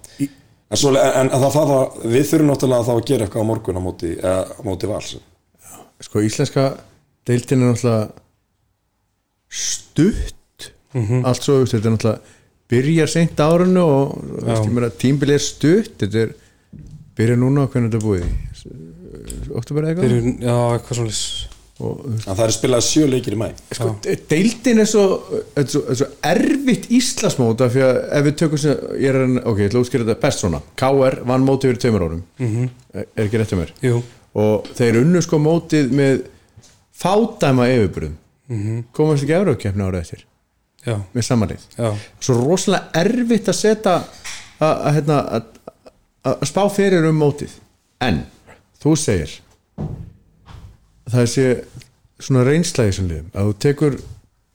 En, svo, en, það, það, það, við þurfum náttúrulega þá að gera eitthvað á morgun á móti, eða, á móti vals. Sko íslenska deildin er náttúrulega stutt allt svo, þú veist, þetta er náttúrulega byrjar seint árinu og þú veist, ég meina, tímbil er stutt þetta er, byrja núna hvernig þetta er búið oktober eða eitthvað? Byrjun, já, eitthvað svona en það er spilað sjö leikir í mæ sko, deildin er svo, er svo, er svo erfitt Íslandsmóta fyrir að ef við tökum sem, ég er að, ok, ég ætla að útskýra þetta best svona. KR vann mótið fyrir tveimur árum. -hmm. er ekki rétt um mér? Jú, og þeir unnu sko mótið með fádæma yfirburðum. Mm -hmm. komast ekki Eurókjefni árið eftir já, með samanlið svo rosalega erfitt að setja að- hérna, að- spá fyrir um mótið. En þú segir það sé svona reynsla í þessum liðum. Að þú tekur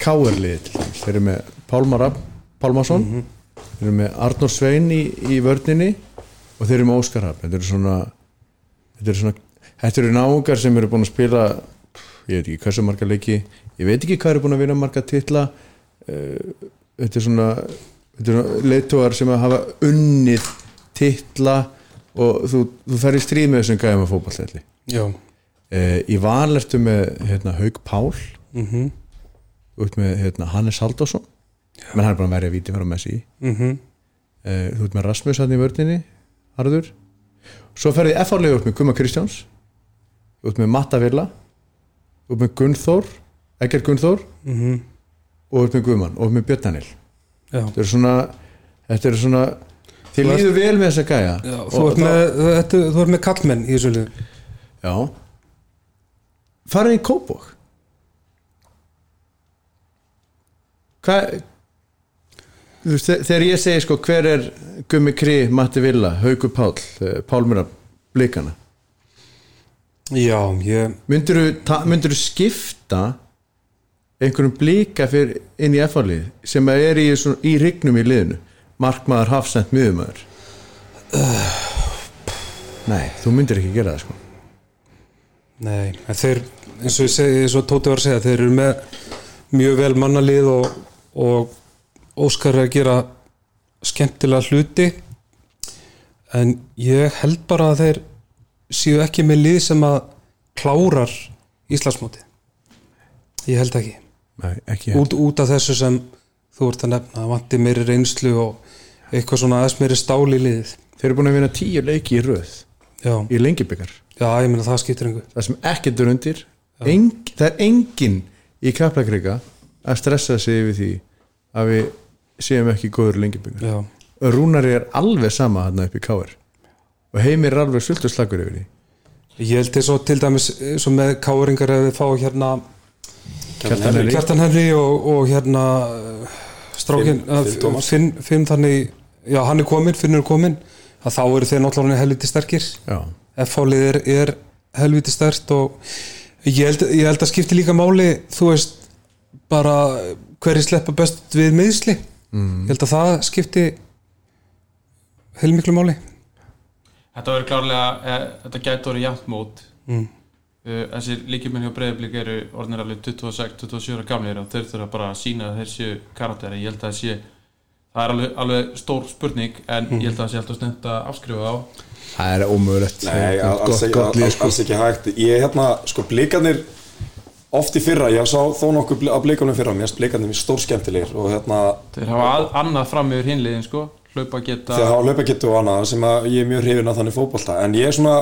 káerliði til dæmis. Þeir eru með Pálmar Pálmarsson þeir eru með Arnór Svein í, í vörninni og þeir eru með Óskar Rapp þetta eru svona þetta eru eru náungar sem eru búin að spila ég veit ekki hversu marga leiki ég veit ekki hvað eru búin að vinna marga titla þetta er svona, er leittóar sem að hafa unnið titla og þú, þú fer í stríð með þessum gæðum að fótballtæli Já, e, í valertu með hérna, Haug Pál. Mhm, út með hérna, Hannes Halldórsson. Menn hann er bara að verja víti frá Messi. Mhm. E, þú ert með Rasmus hann í vördinni Harður. Svo ferði F-árlega út með Guma Kristjáns. Út með Matta Villa. Út með Gunnþór Egger Gunnþór. Mhm, og út með Guðmann og út með Björn Daniel. Já, þetta er svona þetta er svona þið líður vel með þessa gæja. Já þú, ert með, þetta, þú ert með kallmenn í þessu lið já. Farið í Kópók hvað þegar ég segi sko hver er Gummi Kri, Matti Villa, Haukur Pál Pálmura, Blikana? Já, ég myndur þú skipta einhverjum blika fyrir inn í F-lið sem er í, svona, í rignum í liðinu. Markmaður, hafsend, miðumæður nei, þú myndir ekki gera það sko. Nei, þeir, eins og segi, eins og Tóti var að segja, þeir eru með mjög vel mannalið og, og Óskar er að gera skemmtilega hluti. En ég held bara að þeir séu ekki með lið sem að klárar Íslandsmóti ég held ekki nei, út, út af þessu sem þú ert að nefna, vanti meiri reynslu og eitthvað svona aðeins meiri stál í liðið. Þeir eru búin að vinna tíu leiki í röð já, í lengibyggar já, ég meina það skiptir einhver það sem ekkert er undir Eng, það er engin í Kaplakrika að stressa sig yfir því að við séum ekki góður já, Rúnari er alveg sama hann upp í Káir og heimir er alveg sultur slagur yfir því. Ég held eins og til dæmis og með káringar ef við fá hérna Kjartan Henry. Kjartan Henry og, og hérna uh, strákin, Finn- Finn Tómas. Finn, Finn þannig, já hann er komin, Finn er komin að þá eru þeir náttúrulega helviti sterkir Já, F-fálið er, er helviti stert og ég held, ég held að skipti líka máli þú veist bara hverju sleppa best við meðsli mm. ég held að það skipti heilmiklu máli Þetta verður klárlega, eh, þetta gæti orðið jafnt mót Mm. Uh, Þessir líkjumenn hjá Breiðablík eru orðnir alveg 26-27 ára gamlir og þeir þurfa bara að sína að þeir séu karakteri Ég held að það sé, það er alveg, alveg stór spurning en ég held að það sé alltaf snemt að afskrifa á Það er alls, ekki, alls, sko. alls ekki hægt. Ég hérna, sko, blikarnir oft í fyrra, ég sá þó nokkuð af blikarnir fyrra, mér finnst blikarnir mér stór skemmtilegir og hérna, Þeir hafa að, annað fram yfir hinliðin sko. Hlaupa geta þegar hafa hlaupagetu og annað sem að ég er mjög hrifin að þannig fótbolta. En ég er svona,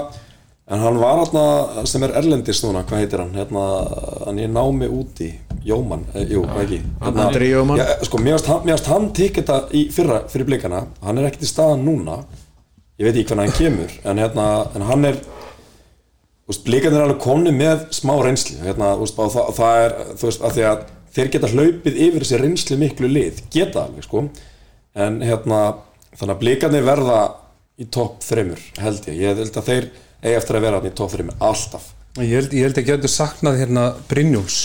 en hann var hérna sem er erlendist núna, hvað heitir hann? Hérna, hann er námi úti Jóman, eh, jú, ekki? Hérna, Andri Jóman. ja, sko, mér finnst hann, tekið þetta í fyrra fyrir blikana, hann er ekkert í staðan núna. Ég veit ekki hvernig hann kemur en, hérna, en hann er blikarnir er alveg konni með smá reynslu. Hérna, veist, og það, það er þú veist, að því að þeir geta hlaupið yfir þessi reynslu miklu lið, geta alveg sko. En hérna þannig að blikarnir verða í topp þreymur held ég, ég held að þeir eigi eftir að vera þarna í topp þreymur, alltaf. Ég held, ég held ekki að þú saknað hérna Brynjúls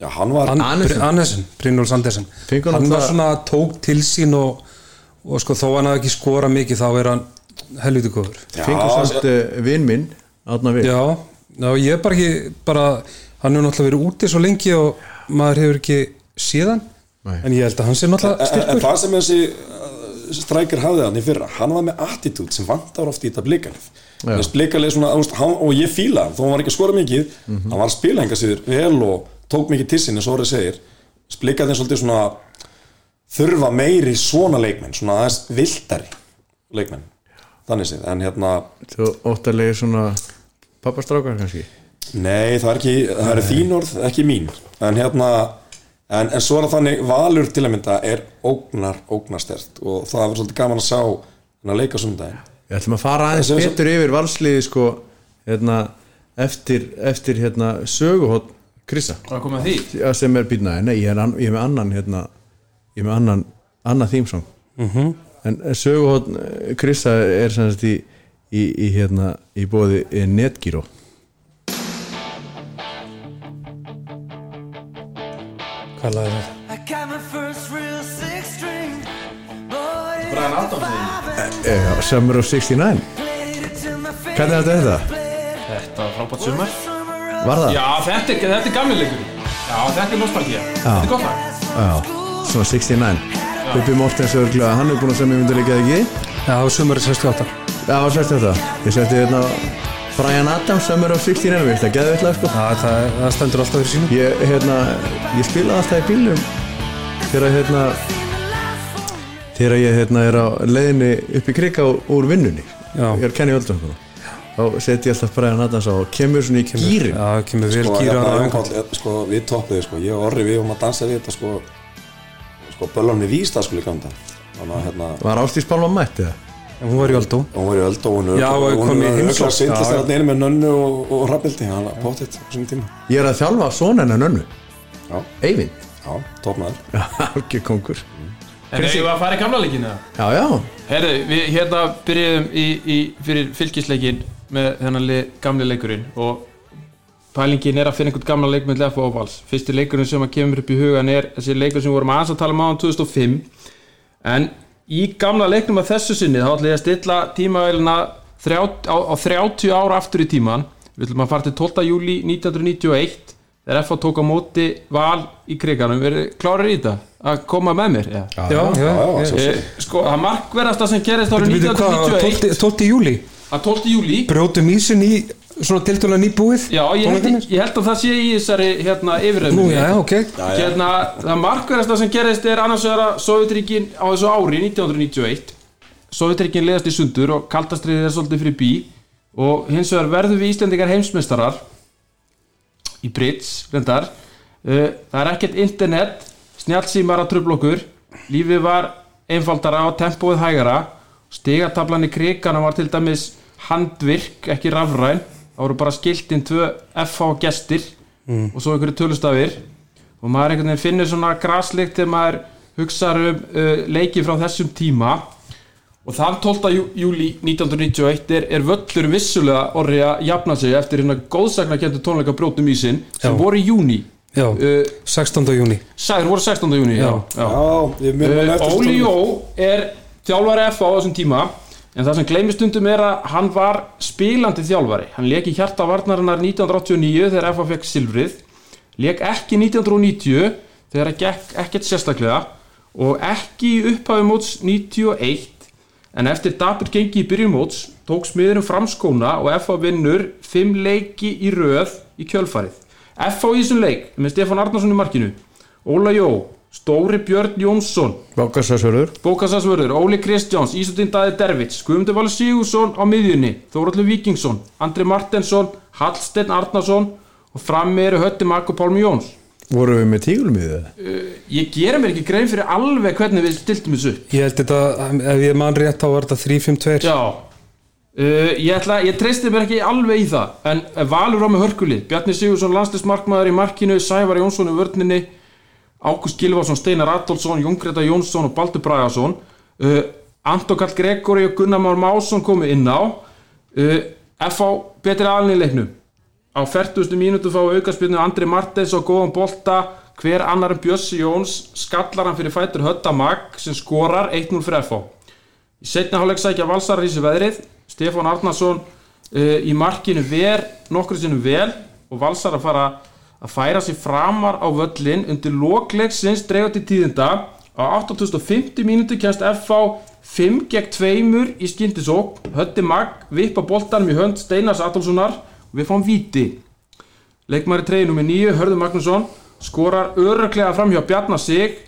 já, hann var, An Andersen. Brynjúls Andersen Fengur Hann hann var svona tók til sín og, og sko þó hann hafði ekki skora mikið þá er hann helviti góður. Já, Fengur samt uh, vinn minn Átna við Já, já, ég er bara ekki bara, hann hefur náttúrulega verið úti svo lengi og maður hefur ekki séð hann. Nei. en ég held að hann sé náttúrulega en, en styrkur. það sem þessi uh, strækir hafði hann í fyrra, hann var með attitút sem vantar oft í þetta blikalið Blikalið svona, hann, og ég fíla þó hann var ekki að skora mikið, Mhm. hann var að spila hengar sér vel og tók mikið til sinni svo orðið segir, blikalið svolítið svona þurfa meiri svona leikmenn, svona aðeins viltari leikmenn, þannig séð en hérna, Þú óttalegi svona pappastrákar kannski? Nei það er ekki það eru þín orð, ekki mín. En hérna, en, en svo er það þannig valur til að mynda er ógnar ógnarstert og það var svolítið gaman að sjá hann að leika sundaginn Við ætlum að fara aðeins betur yfir valsliði sko hérna, eftir, eftir hérna, söguhótt Krissa sem er býtna, nei, ég er, an, ég er með annan hérna, ég er með annan annan þýmsong mm Mhm. -hmm. en söguhótt Krissa er sem sagt í, í, í hérna, í bóði Netgyro Hvað laði það? Brian Adams Já, Summer of 69 played it till my face. Hvernig er þetta? Þetta? Þetta var frábært sumar. Summer of Var það? Já, þetta er, þetta er gamli leikur Já, þetta er nostalgía. Þetta er gott lag. Já, svona 69 Bubbi Mortens örglega, hann er búin að semja myndi líka ekki? Já, sumarið 68 Já, sérst þetta? Ég setti hérna Brian Adams, Summer of 69 Við þetta geði eitthvað sko? Já, það, það stendur alltaf fyrir sínum Ég, hérna, ég spilaði alltaf í bílum þegar hérna þegar ég hérna er á leiðinni upp í krika úr, vinnunni Já. ég er Oldon sko. þá seti ég alltaf Brian Adams á og kemur svona í gýrin Já, kemur vel sko, á Jón Páll, sko, við toppiði sko, ég og Orri við um að dansa við þetta sko, sko böllan við vísta sko líka um þetta að hérna, var Ástís Pálma mætt eða? Hún var í Aldó hún var í öld og hún Já, og kom í heimsókn. öll að já. þarna einu með nönnu og, og rafbildi, hann var pottitt á þessum tíma. Ég er að þjálfa svona hennar nönnu. Já, Eyvind, já, toppnaður algjör kongur En eigum við að fara í gamla leikina? já, já, Herðu, við hérna byrjuðum í, í, fyrir fylgisleikin með þennan le, gamli leikurinn og pælingin er að finna einhvern gamla leik með Leffa og Vals fyrsti leikurinn sem að kemur upp í hugan er þessi leikur sem við vorum aðeins að tala um á 2005 en í gamla leiknum af þessu sinni þá ætla ég að stilla tímavælina á, á 30 ára aftur í tíman við ætlum að fara til 12. júli 1991 þegar F.A. tók á móti val í kriganum, verið klárir í þetta að koma með mér? Ja. Já, já, já, já svo- E, sko, það markverðasta sem gerist árið Býtu, hvað, 1991 12. 12. júli að 12. júli Brjótum ísin í svona tiltöla nýbúið já, ég held, ég held að það sé í þessari hérna, Nú, yfirreðum já, ok hérna, það markverðasta sem gerist er annars vegar að Sovjetríkin á þessu ári 1991 Sovjetríkin leðast í sundur og kaldastriðið er svolítið fyrir bí og hins vegar verðum við Íslendingar heimsmeistarar í Brits, reyndar. Uh, það er ekkert internet snjálfsímar að tröfla okkur. Lífið var einfaldara og tempóið hægara. Stigatablan í kriganum var til dæmis handvirk, ekki rafræn. Það voru bara skiltinn tvö FH gestir og svo einhverju tölustafir og maður einhvern veginn finnur svona graslikt þegar maður hugsaður um uh, leiki frá þessum tíma og þann 12. Jú, júli 1991 er, er völlur vissulega orði að jafna sig eftir hérna góðsakna kentur tónleika brjótum í sinn sem Já. voru í júni Já, uh, 16. júni Sæður voru 16. júni já. Uh, Óli Jó er þjálfari FA á þessum tíma en það sem gleymist stundum er að hann var spilandi þjálfari hann leik í hjarta varnarinnar 1989 þegar FH fekk silfrið leik ekki 1990 þegar það gekk ekkert sérstaklega og ekki í upphafi móts 91 en eftir dapur gengi í byrjun móts tók smiðurum fram skóna og FH vinnur 5 leiki í röð í kjölfarið. FH í þessum leik með Stefán Arnarsson í markinu. Óla Jó, Stóri Björn Jónsson. Bákarsasörður Bókasasvörður, Óli Kristjáns, Ísundin Daði Dervits, Guðmundur Valur Sigursson á miðjunni, Þóraldur Víkingsson, Andri Martensson, Hallsteinn Arnarsson og frammi eru Hötti Mark og Pálmi Jóns. Vorum við með tígulum í það? Ég gera mér ekki grein fyrir alveg hvernig við stiltum þessu. Ég held þetta, ef ég man rétt þá var þetta 3-5-2 Já, uh, ég, ætla, ég treysti mér ekki alveg í það, en Valur á með hörkulið, Bjarni Sigursson, landslismarkmaður í markinu, Sævar Jónsson í vörninni, Ágúst Gilvarsson, Steinar Adolfsson, Jóngreta Jónsson og Baldur Bragason uh, Anton Karl Gregori og Gunnar Már Másson komu inn á uh, F.A. betri alni í leiknum á 40. mínútu fá aukarspilnu Andri Martens og góðan bolta hver annar en Bjössi Jóns skallar hann fyrir fætur Hötta Mag sem skorar 1-0 fyrir F.A. í setna hálfleik sækja valsarar í þessu veðrið Stefán Arnarsson uh, í markinu ver nokkru sinnum vel og valsar að fara að færa sér framar á völlin undir lokleiksins dreigur til tíðinda á 8050 mínútu kemst FH 5 gegn 2 í skindisók Hötti Mag vippa boltanum í hönd Steinars Adolfssonar við fáum víti. Leikmæri treyjum með 9 Hörður Magnússon skorar öruglega fram hjá Bjarnar Sig.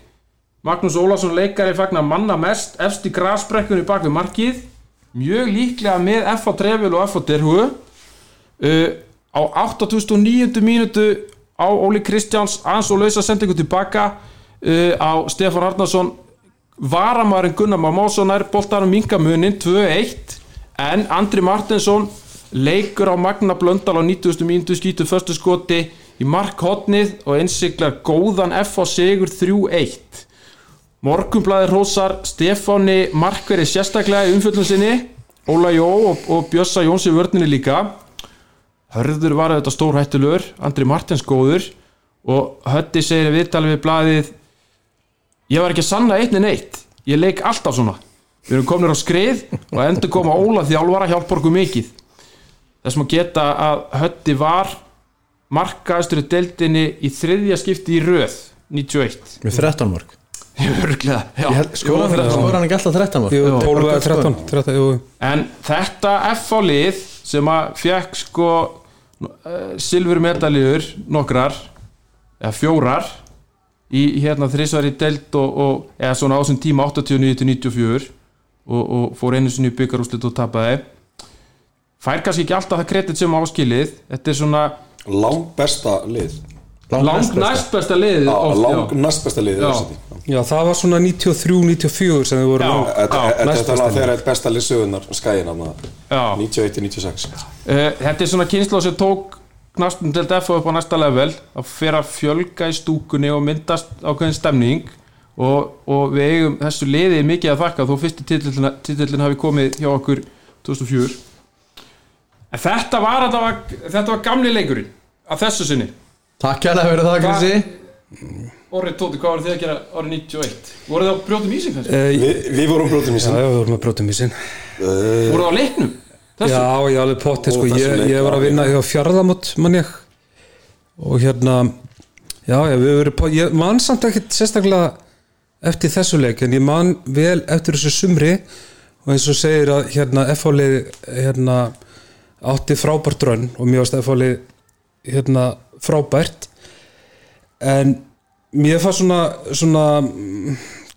Magnús Ólafsson leikari fagnar manna mest efst í grasbrekkunni bak við markið. Mjög líklega með FH Trefil og FH Derhu. Uh, á 89. mínútu á Óli Kristjáns aðeins og lausa sendingu tilbaka uh, á Stefán Arnarsson varamærin Gunnar Már Másson er boltarum mingamunin 2-1 en Andri Martinsson leikur á Magna Blöndal á 90. mínútu skýtu förstu skoti í markhotnið og einsiglar góðan F á sigur 3-1 Morgunblæðir hrósar Stefáni Markveri sérstaklega í umfjöldun sinni Óla Jó og, og Bjössa Jóns í vörninni líka. Hörður var þetta stór hættulur Andri Martins góður og Hötti segir í viðtali við blaðið ég var ekki að sanna eitt en eitt ég leik alltaf svona. Við erum komin á skrið og endur koma Óla þjálfara hjálpar okkur mikið þess maður geta að Hötti var markaðistur í deildinni í þriðja skipti í röð 91 Með 13 mark. Örglega, já. Skóra Jú, hann ekki alltaf 13 mark? Jú, 12 eða Borgarskóla. 13, 13 jú. En þetta F á lið sem að fekk sko uh, silfurmedaljur nokkrar eða fjórar í hérna þrísvar í delt og, og eða svona á þessum tíma 89-94 og, og fór einu sinni byggarúslit og tapaði fær kannski ekki alltaf það kredit sem áskilið þetta er svona Lang besta lið. Langt næst besta liðið oft, Lang næst besta lið Já. það var svona 93-94 sem þið voru lang- Þetta er lið. þeirra eitt besta lið sögunar Já. 91-96 Uh, þetta er svona kynsla sem tók knastun til DF upp á næsta level. Að fyrir að fjölga í stúkunni og myndast ákveðin stemning. Og, og við eigum þessu liði mikið að þakka. Þó fyrsti titillin, titillin hafi komið hjá okkur 2004 en þetta var, þetta var, þetta var gamli leikurinn af þessu sinni. Takk kærlega fyrir það Krissi. Orrið Tóti, hvað voru þið að gera árið 91? Voruð þið á brjótum ísing kannski? Eh, Vi, Við vorum brotum í Já, við vorum að brótum í sinn Voruð þið á leiknum? Þessu? Já, ég alveg potti, sko, ég, ég var var að vinna hjá fjárðamót, mann ég. Og hérna já, já, við vorum ég man samt ekkert sérstaklega eftir þessu leik en ég man vel eftir þessu sumri. Og eins og segir að hérna hérna átti frábært rönn og mér varst F-fálið hérna frábært. En mér fannst svona svona,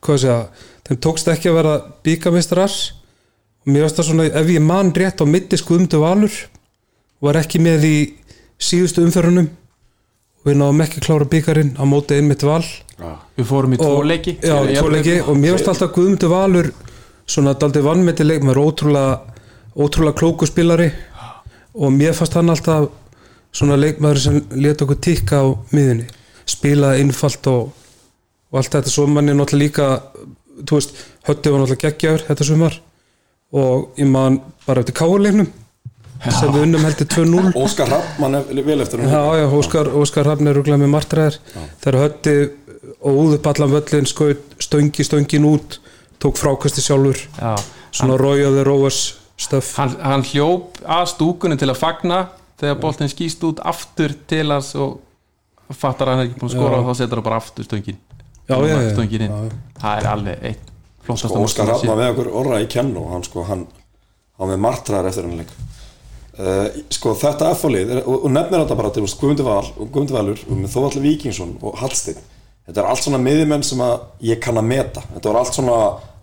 hvað sé ég þeim tókst ekki að vera bíkamistrar og mér finnst það svona, ef ég man rétt á mitti skuðumdu valur var ekki með í síðustu umferðunum. Og við náðum ekki að klára byggarinn á móti einmitt val. Við fórum í tvo og, leiki. Leiki. og mér finnst alltaf Guðmundur Valur svona daldi vannmeti leik með ótrúlega, ótrúlega klóku spilari og mér fannst hann alltaf svona leikmaður sem leta okkur tikka á miðunni spilaði innfalt og, og allt þetta. Svo manni náttúrulega líka þú veist, hötti var náttúrulega geggjaður þetta sumar. Og ég man bara eftir káurleiknum sem við unnum heldur 2-0 Óskar Rapp, mann er vel eftir hann Já, já, Óskar, Óskar Hrafn er rúglega með martræðar þegar hötti og út upp allan völlin skaut stöngi stöngin út tók frákasti sjálfur. Já, svona Rovers stöf hann, hann hljóp að stúkunni til að fagna þegar boltinn skýst út aftur til hans og fattar að hann er ekki búin að skora Já. og þá setur hann bara aftur stöngin. Já, já, já. stöngin inn. Það er alveg eitt flottasta sko, Óskar sé. með okkur orra í kennu og hann sko hann, hann með martraðar eftir hann leik. Uh, sko þetta F-lið er- og, og nefnir þetta bara til Guðmundi Val og Guðmundi Valur og með Þóvalli Víkingsson og Hallsteinn. Þetta er allt svona miðjumenn sem að ég kann að meta. Þetta var allt svona,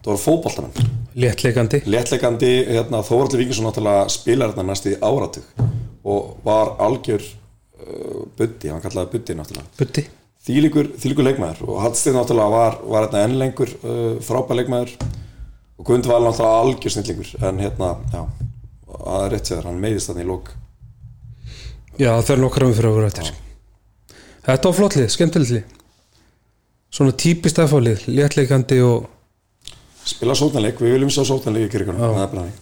þetta var fótboltamenn. Léttleikandi. Léttleikandi, hérna, Þóvalli Víkingsson náttúrulega spilar þetta næst í áratug og var algjör uh, buddi, hann kallaði buddi náttúrulega. Butti þýlikur, þýlikur leikmaður og Hallsteinn náttúrulega var, var hérna enn lengur uh, frábær leikmaður og Guðmundur var náttúrulega algjör snillingur en hérna, já, það er rétt sér hann meiðist þannig í lók Já, það er nokkra um fyrir okkur eftir. Þetta var flottlið, skemmtilið Svona típist F-lið, léttleikandi og spila sótnarleik, við viljum sjá sótnarleik í kirkunum, það er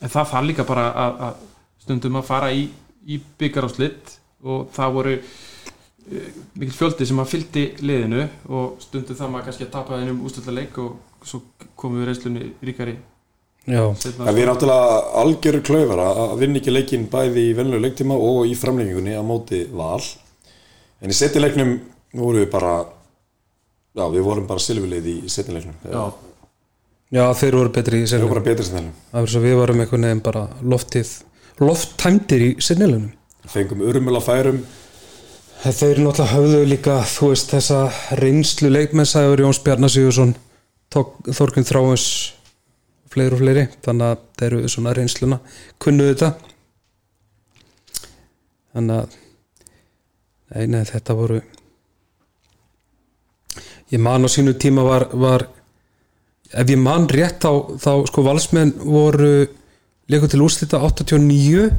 en það þarf líka bara að, að stundum að fara í, í byggar á slitt og það voru uh, mikil fjöldi sem að fylgdi liðinu og stundum það maður kannski að tapa þennum ústöldaleik og svo komum við reynslunni ríkari Já. En við erum náttúrulega algjörur klaufar að að vinna ekki leikinn bæði í venlulegu leiktíma og í framlengingunni á móti val. En í setjuleiknum vorum við bara já, við vorum bara silfurlið í setjuleiknum Já, já þeir voru betri í vorum sinnilegum bara betri sem þennum Það var svo við varum einhvern veginn bara loftið lofttæmdir í sinnilegunum fengum urmula færum. Þeir náttúrulega höfðu líka, þú veist, þessa reynslu leikmennsæður Jóns Bjarnasíðursson Þorgun Þráins fleiri og fleiri, þannig að þeir eru svona reynsluna, kunnuðu þetta. Þannig að nei, nei, þetta voru ég man á sínu tíma var, var ef ég man rétt þá, þá sko valsmenn voru leikur til úrslita 89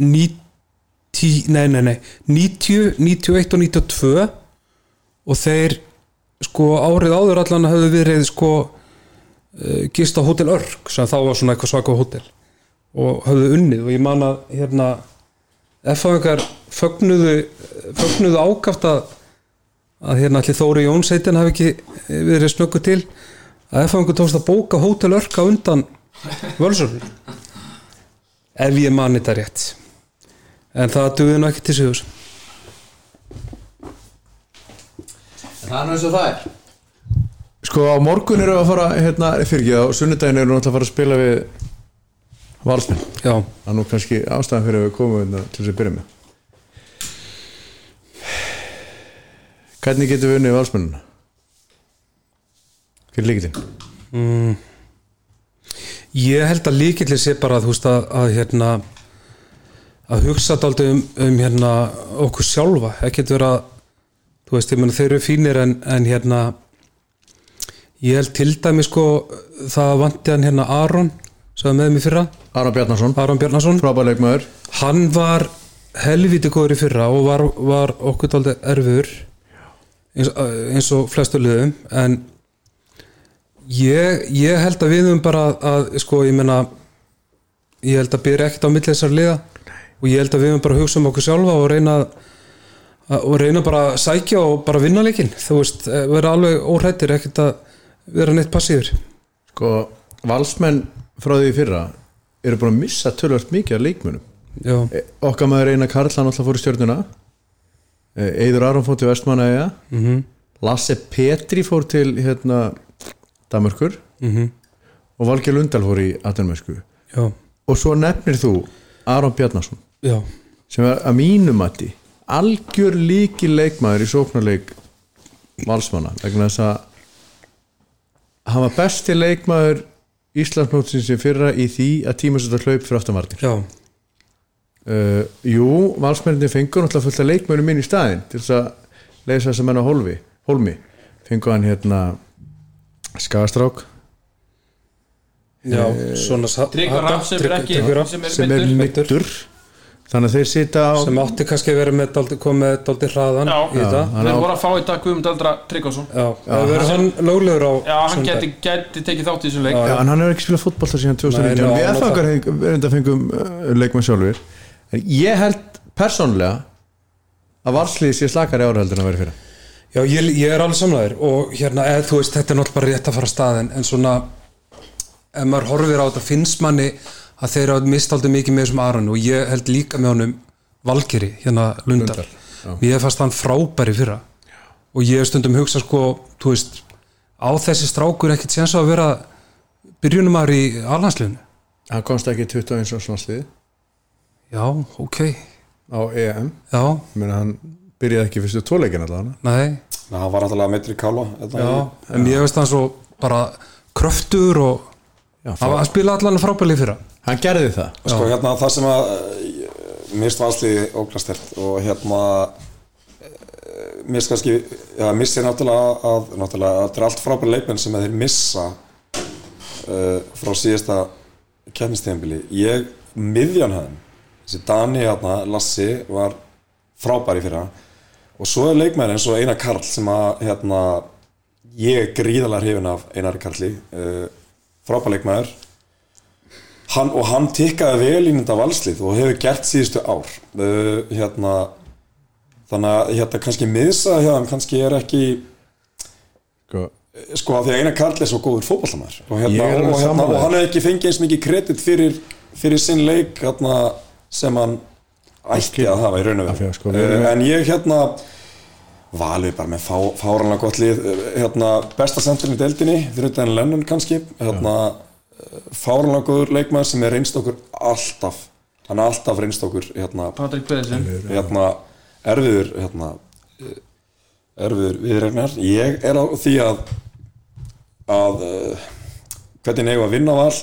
90, nei, nei, nei 90, 91 og 92 og þeir sko árið áður allan höfðu verið sko uh, gist á Hotel Örk sem þá var svona eitthvað svaka hótel og höfðu unnið. Og ég man að hérna F-fangar fögnuðu fögnuðu ákaft að að hérna allir Þóri Jónseitin hafi ekki verið snöggu til að F-fangar tókst að bóka Hotel Örk á undan völsörnum ef ég man þetta rétt. En það duði nú ekki til sigur Það er nú eins og það er. Sko á morgun eru að fara hérna, fyrir ekki, á sunnudaginn eru náttúrulega að fara að spila við valsmenn. Já, Það er nú kannski ástæðan fyrir að við komum hérna, til þess að byrja með. Hvernig getum við unnið valsmennina? Hver er líkitinn? ég held að líkillir sé bara þú veist að, að hérna að hugsa dálítið um, um hérna okkur sjálfa, ekkert vera þú veist, ég meina þeir eru fínir en, en hérna ég held til dæmi sko það vanti hann hérna Aron sem var með mér fyrra, Aron Bjarnason, Aron Bjarnason. Frábæleikmaður hann var helviti góður í fyrra og var, var okkur dálítið erfur eins, eins og flestu liðum en ég, ég held að við höfum bara að sko ég meina ég held að byrja ekkert á milli þessar liða. Og ég held að við höfum bara að hugsa um okkur sjálfa og reyna að og reyna bara að sækja og bara vinna leikinn. Þú veist, eh, vera alveg óhrættir ekkert að vera neitt passífur Sko, valsmenn frá því fyrra eru búin að missa tölvöld mikið af leikmönum já, E- Okkar maður Einar Karl, hann alltaf fór í stjörnuna. E, Eiður Aron fór til Vestmannaeyja. Mhm, Lasse Petri fór til hérna Damörkur mhm. Og Valgeir Lundal fór í Atenmösku já, og svo nefnir þú Aron Bjarnason. Já, sem er að mínum mati algjör líki leikmaður í sóknarleik valsmanna vegna þess að hann var besti leikmaður Íslandsmótsins sem fyrra í því að tímasölda hlaup fyrir aftanvarnir já, uh, Jú, valsmenninni fengur náttúrulega fullt að leikmönnum inn í staðinn til þess að leysa þess að menna hólmi, fengur hann hérna Skagastrák já svona sa- Tryggvar Rapp sem er ekki sem er mittur þannig að þeir sita á sem átti kannski að vera með daldi, kom með daldi hraðan Já, í þetta. Þeir voru að fá í dag Guðmund Aldra Tryggvason. Já, það verður hann löglegur á Já, hann geti, geti tekið þátt í þessum leik. Já. Já, en hann hefur ekki spilað fótboll þar síðan 2019 Nei, við FH erum þetta fengum uh, leikmenn sjálfur en ég held persónlega að varslið sé slakari ára heldur en að vera fyrir Já, ég, ég er alveg samlæður og hérna, eða, þú veist, þetta er náttúrulega bara rétt að fara að stað en, svona, ef maður horfir á þetta finnst manni að þeir hafa mist aldrei mikið með þessum Aron og ég held líka með honum Valgeri, hérna Lundar, ég hef fast hann frábæri fyrra og ég stundum hugsa sko, þú veist á þessi strákur ekkert séns að vera byrjunumar í alhansliðinu hann komst ekki 21 árs landslið Já, ok, á EM. Já, Ég meina, hann byrjaði ekki fyrstu tóleikin allavega nei. Ná, hann var náttúrulega meitri kála hérna Já, en ég veist hann svo bara kröftur og Já, hann hann spila allan frábæli fyrra. Hann gerði það. Sko hérna það sem að mist valsliði óglastert og hérna mist kannski, já missir náttúrulega að, náttúrulega að þetta er allt frábæri leikmenn sem að þeir missa uh, frá síðasta kemnistíðanbili. Ég, miðjan hann, þessi Dani hérna, Lassi var frábæri fyrra og svo er leikmenn eins og Einar Karl sem að hérna, ég er gríðalega hrifin af Einari Karli, uh, frábæri leikmæður hann, og hann tikkaði vel í mynda valslið og hefur gert síðustu ár. Uh, hérna þannig að hérna kannski miðsa hann kannski er ekki sko, sko að því að Einar Karl er svo góður fótballtamæður og, hérna, er alveg og, hérna, og hann hefur ekki fengið eins mikið kredit fyrir, fyrir sinn leik hérna, sem hann ætti að hafa í raun og veru. Sko, með- en ég hérna valið bara með fá, fáranlega gott lið. Uh, hérna, besta sendurin í deildinni fyrir utan Lennon kannski. Hérna, fáranlega góður leikmaður sem er reynst okkur alltaf. Hann er alltaf reynst okkur hérna, Patrik Pedersen hérna, erfiður hérna, eh, erfiður viðregnar ég er á því að að hvernig við að vinna á all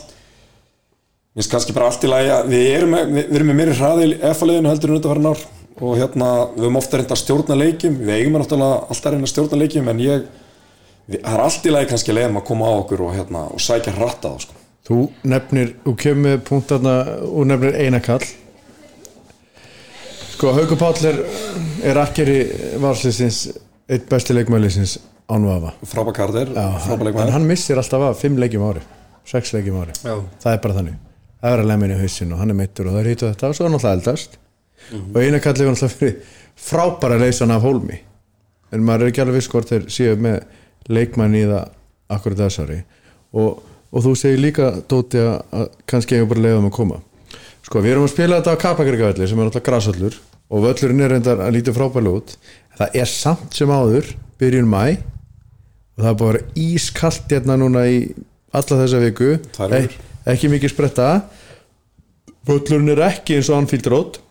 Mér finnst kannski bara allt í lagi að við erum, með, við, erum með meiri hraði í F-liðinu heldur en þetta var nár og hérna við höfum ofta reynda að stjórna leikjum. Við eigum að náttúrulega alltaf að reyna að stjórna leikjum en ég, það er allt í lagi kannski leiðum að koma á okkur og, hérna, og sækja hratt á sko. þú nefnir þú kemur með punktarna og nefnir einakall sko Haukur Páll er, er akkeri varslisins eitt besti leikmælisins ánvafa frábæk kardir, frábæk en leikmaður. hann missir alltaf af fimm leikjum á ári sex leikjum á ári. Já. það er bara þannig það er að lemja inn í hausinn og hann er meittur og það er hitt og þetta og svo er hann alltaf eldast. Og einakall hefur alltaf fyrir frábæra leysan af hólmi. En maður er ekki alveg viss hvort þeir séu með leikmann í það akkurat þessari. Og, og þú segir líka Dóti að, kannski eigum bara leiðum að koma. Sko við erum að spila þetta á Kapakrikavelli sem er alltaf grasallur og völlurinn er reyndar að lítið frábælu út. Það er samt sem áður byrjun mæ og það er bara ískallt hérna núna í alla þessa viku. Tvær vikur. Ek, ekki mikið spretta. Völlurinn er ekki eins og Anfield Road.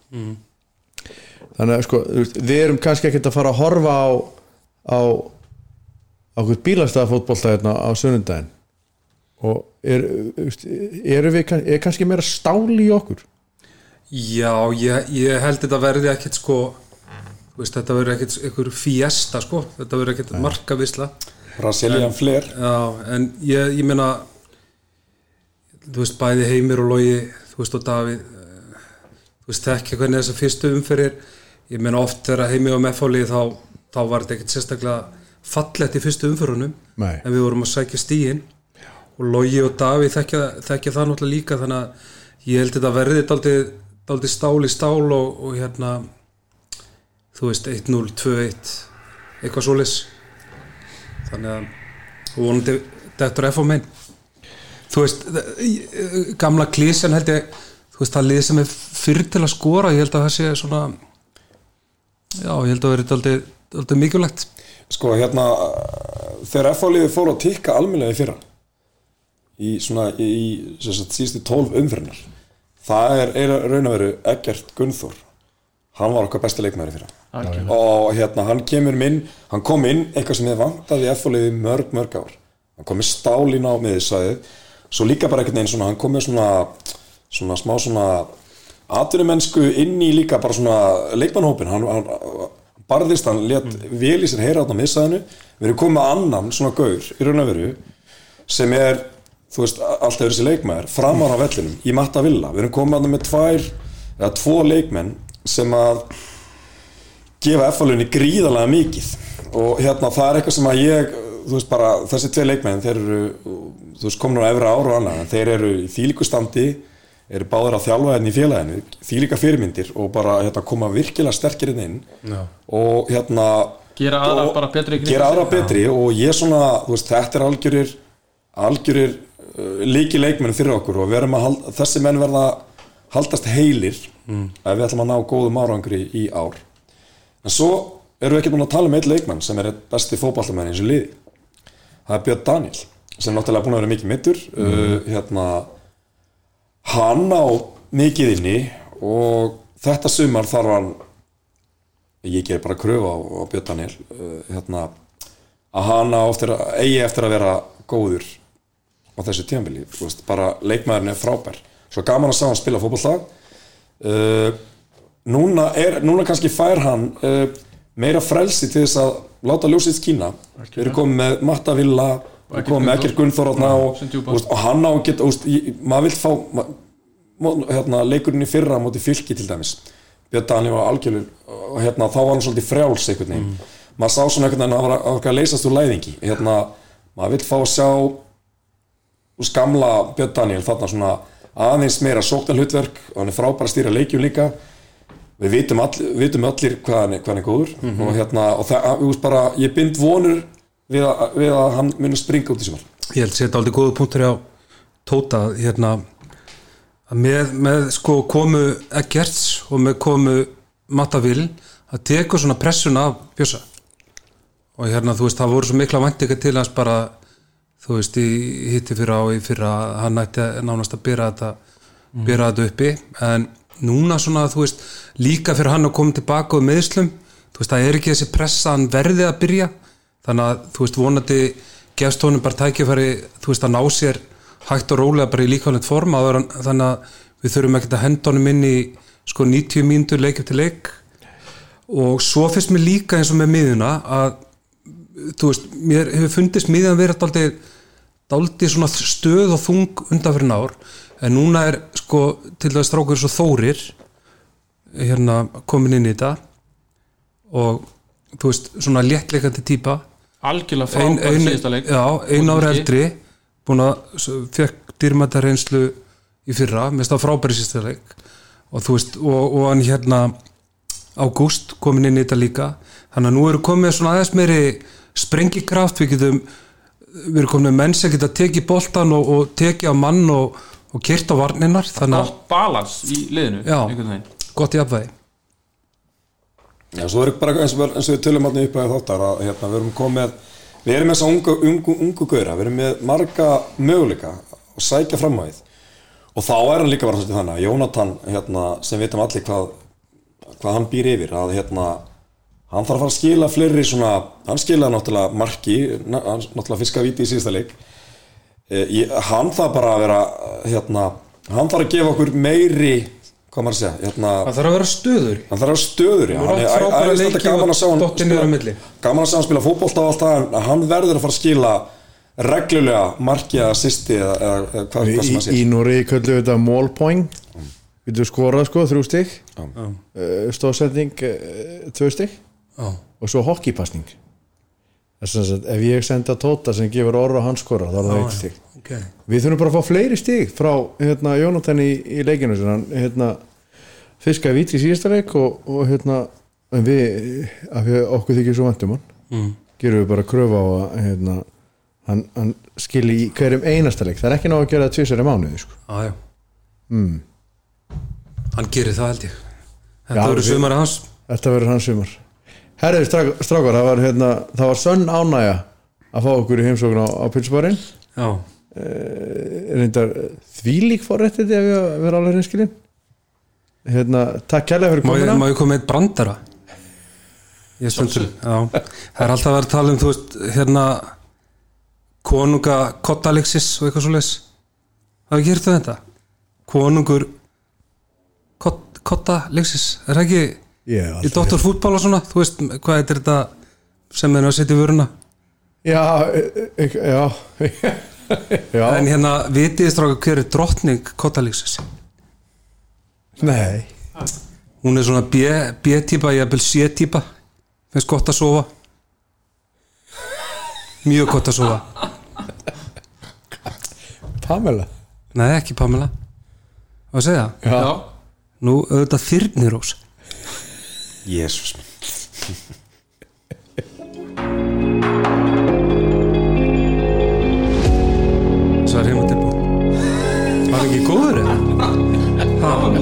Þannig að sko við erum kannski ekkert að fara að horfa á á á hvern bílastæða fótbolta hérna á sunnundaginn og er, erum við er kannski meira stáli í okkur? Já, ég, ég held þetta verði ekkert sko veist, þetta verði ekkert einhver fiesta sko, þetta verði ekkert markavisla Brazilian Flair. Já, en ég, ég meina þú veist, bæði Heimir og Logi þú veist, og Davíð eh, þú veist, þekki hvernig þessar fyrstu umferðir. Ég meina oft þegar Heimir og Meffáli þá, þá var þetta ekkert sérstaklega fallett í fyrstu umferðunum Nei. en við vorum að sækja stíin og Logi og Davíð þekkja, þekkja það náttúrulega líka þannig að ég held þetta verði daldið, daldið stál í stál og, og hérna þú veist 1-0, 2-1 eitthvað svoleiðs þannig að vonandi þetta er F á megin þú veist eh, gamla klísjan held ég þú veist það lið sem er fyrir til að skora ég held að það sé svona já ég held að vera daldið, daldið mikilvægt. Sko hérna þegar F-liði fór að tikka almennlega í fyrra í svona í sagt, síðustu 12 umfyrirnar það er, er raun að veru Eggert Gunnþór. Hann var okkar besti leikmæri fyrra. Algjörlega. og hérna hann kemur inn hann kom inn eitthvað sem þið vantaði í F-liði mörg mörg ár. Hann kom með stálin á miðisæðið svo líka bara einhvern veginn svona hann kom með svona svona smá svona atvinnumennsku inn í líka bara svona leikmannhópin hann, hann, barðist, hann let vel í sér heyra á miðsæðinu, við erum komið með annan svona gaur í raun og veru sem er, þú veist, alltaf þessi leikmæður framar á vellinum, í matta villa. Við erum komið að með tvær eða tvo leikmenn sem að gefa F-alunni gríðarlega mikið. Og hérna það er eitthvað sem að ég þú veist bara, þessi tvei leikmenn þeir eru, þú veist, komin á efra ára og annað en þeir eru í þýlíkustandi eru báður að þjálfa henni í félaginu þýlíka fyrirmyndir og bara hérna, koma virkilega sterkir inn inn. Já. og hérna Gera aðra og bara betri gera aðra betri og ég svona, þú veist, þetta er algjörir algjörir uh, líki leikmenn fyrir okkur og halda, þessi menn verða haldast heilir ef við ætlum að ná góðum árangri í ár. En svo erum við ekki búin að tala um eitt leikmann sem er besti fótballtamenn eins og liði það er Björn Daniel sem náttúrulega búin að vera mikið mittur uh, hérna hann á mikið inni og þetta sumar þarf hann ég ger bara kröfu á, á Björn Daniel uh, hérna, að hann að, eigi eftir að vera góður á þessu veist, bara leikmaðurinn er frábær. Svo gaman að sá hann spila fótbollag uh, núna, er, núna kannski fær hann uh, meira frelsi til þess að láta ljósið skína. Við erum komið með. Matta Villa við erum komið með Ekkert Gunnþór. Og, hann á geta maður vill fá ma, ma, hérna, leikurinn í fyrra móti fylki til dæmis. Björn var algjörður og hérna, þá var hann svolítið frjáls einhvern veginn. Maður sá svona einhvern veginn að hann var að leysast úr læðingi. Hérna, maður vill fá að sjá úr skamla Björn Daniel þarna svona aðeins meira sóknar hlutverk og hann er frábær að stýra leikjum líka við vitum, all, vitum allir hvað hann er, hvað hann er góður. Og hérna og það, bara, ég bind vonur við að, við að hann muni springa út í sumar. Ég held að þetta aldrei góða punktur á Tóta hérna að með, með sko komu Eggerts og með komu Mattavil að tekur svona pressuna af Bjössa. Og hérna þú veist það voru svo mikla væntinga til hans bara þú veist í hitti fyrra og í fyrra hann ætti nánast að byrja þetta byrja þetta uppi. En núna svona þú veist líka fyrir hann að koma tilbaka og meðslum þú veist það er ekki þessi pressa hann verði að byrja þannig að þú veist vonandi gefst honum bara tækifæri þú veist að ná sér hægt og rólega bara í líkvæmlega form áður en- þannig að við þurfum ekkert að henda honum inn í sko 90 mínútur leik eftir leik. Og svo finnst mér líka eins og með miðuna að þú veist, mér hefur fundist miðan verið daldið, daldið svona stöð og þung undanfyrir ár en núna er sko til þess strákur svo þórir hérna komin inn í þetta og þú veist, svona léttleikandi típa. Algjörlega frábær síðasta leik. já, ein ára eldri búin að fekk dýrmæta reynslu í fyrra, mest á frábæri síðasta leik. Og þú veist, og, og hann hérna Ágúst komin inn í þetta líka. Þannig að nú eru komið svona aðeins meiri sprengikraft, við getum við erum komin með menn sem geta tekið boltan og, og tekið á mann og, og kert á að Gott balans í liðinu Já. gott í afvæði Já, svo er bara eins og, eins og við tölum allir upp að þáttar að hérna, við erum komið við erum með þessa ungu, ungu, ungu gauðra. Við erum með marga möguleika og sækja fram á því og þá er hann líka bara svolítið þannig að Jónatan hérna, sem vitum allir hvað, hvað hann býr yfir að hérna, hann þarf að fara að skila fleiri svona, hann skilaði náttúrulega marki, náttúrulega fiska víti í síðasta leik ég, hann þarf bara að vera hérna, hann þarf að gefa okkur meiri hvað maður að segja hérna, það þarf að vera stöður hann þarf að vera stöður já. Hann er leiki gaman að sjá hann milli. gaman að sjá hann spila fótbolta og allt það en hann verður að fara að skila reglulega marki eða sisti eða, eða, hvað, sem Í, að í segja Núri köllu við þetta mólpoing Við þú skorað sko, þrjú stig Já. uh, Stóðsending, uh, tvö stig Já. Og svo hockeypassning Að ef ég senda Tóta sem gefur orra og hann skora þá er það eitt stig okay. Við þurfum bara að fá fleiri stig frá hérna, Jónatan í, í leikinu hérna, fiskaði vít í síðasta leik og, og hérna en við, að okkur þykir svo vantum hann mm. gerum við bara kröfu á að hérna, hann, hann skilji í hverjum einasta leik það er ekki ná að gera það tvisari mánuði sko. ah, mm. hann gerir það held ég þetta voru við- sumari hans þetta verður hans sumar herriði strák, strákar, það var, hérna, það var sönn ánægja að fá okkur í heimsókn á, á pilsbarinn já, reyndar þvílík forrættið ef ég verður alveg reynskilin hérna, takk kærlega fyrir má ég, ég koma eitt brandara? Ég stendur já, það er alltaf verið að tala um þú veist, hérna konunga Kottalexis og eitthvað svo leis hafa ekki hértu þetta? Konungur Kot, Kottalexis, er það ekki Ég hef í doktorfútbol og svona, þú veist hvað er þetta sem er að setja í vöruna? Já, e- e- já. Já, en hérna vitið stráka hver er drottning Kottalexis nei. Hún er svona B- B-típa, jafnvel C-típa. Finnst gott að sofa. Mjög gott að sofa. Pamela? Nei ekki Pamela. Hvað að segja, já. Já, nú auðvitað Þyrnirós Só Svar o við tilbúin Var ekki góður eða? Há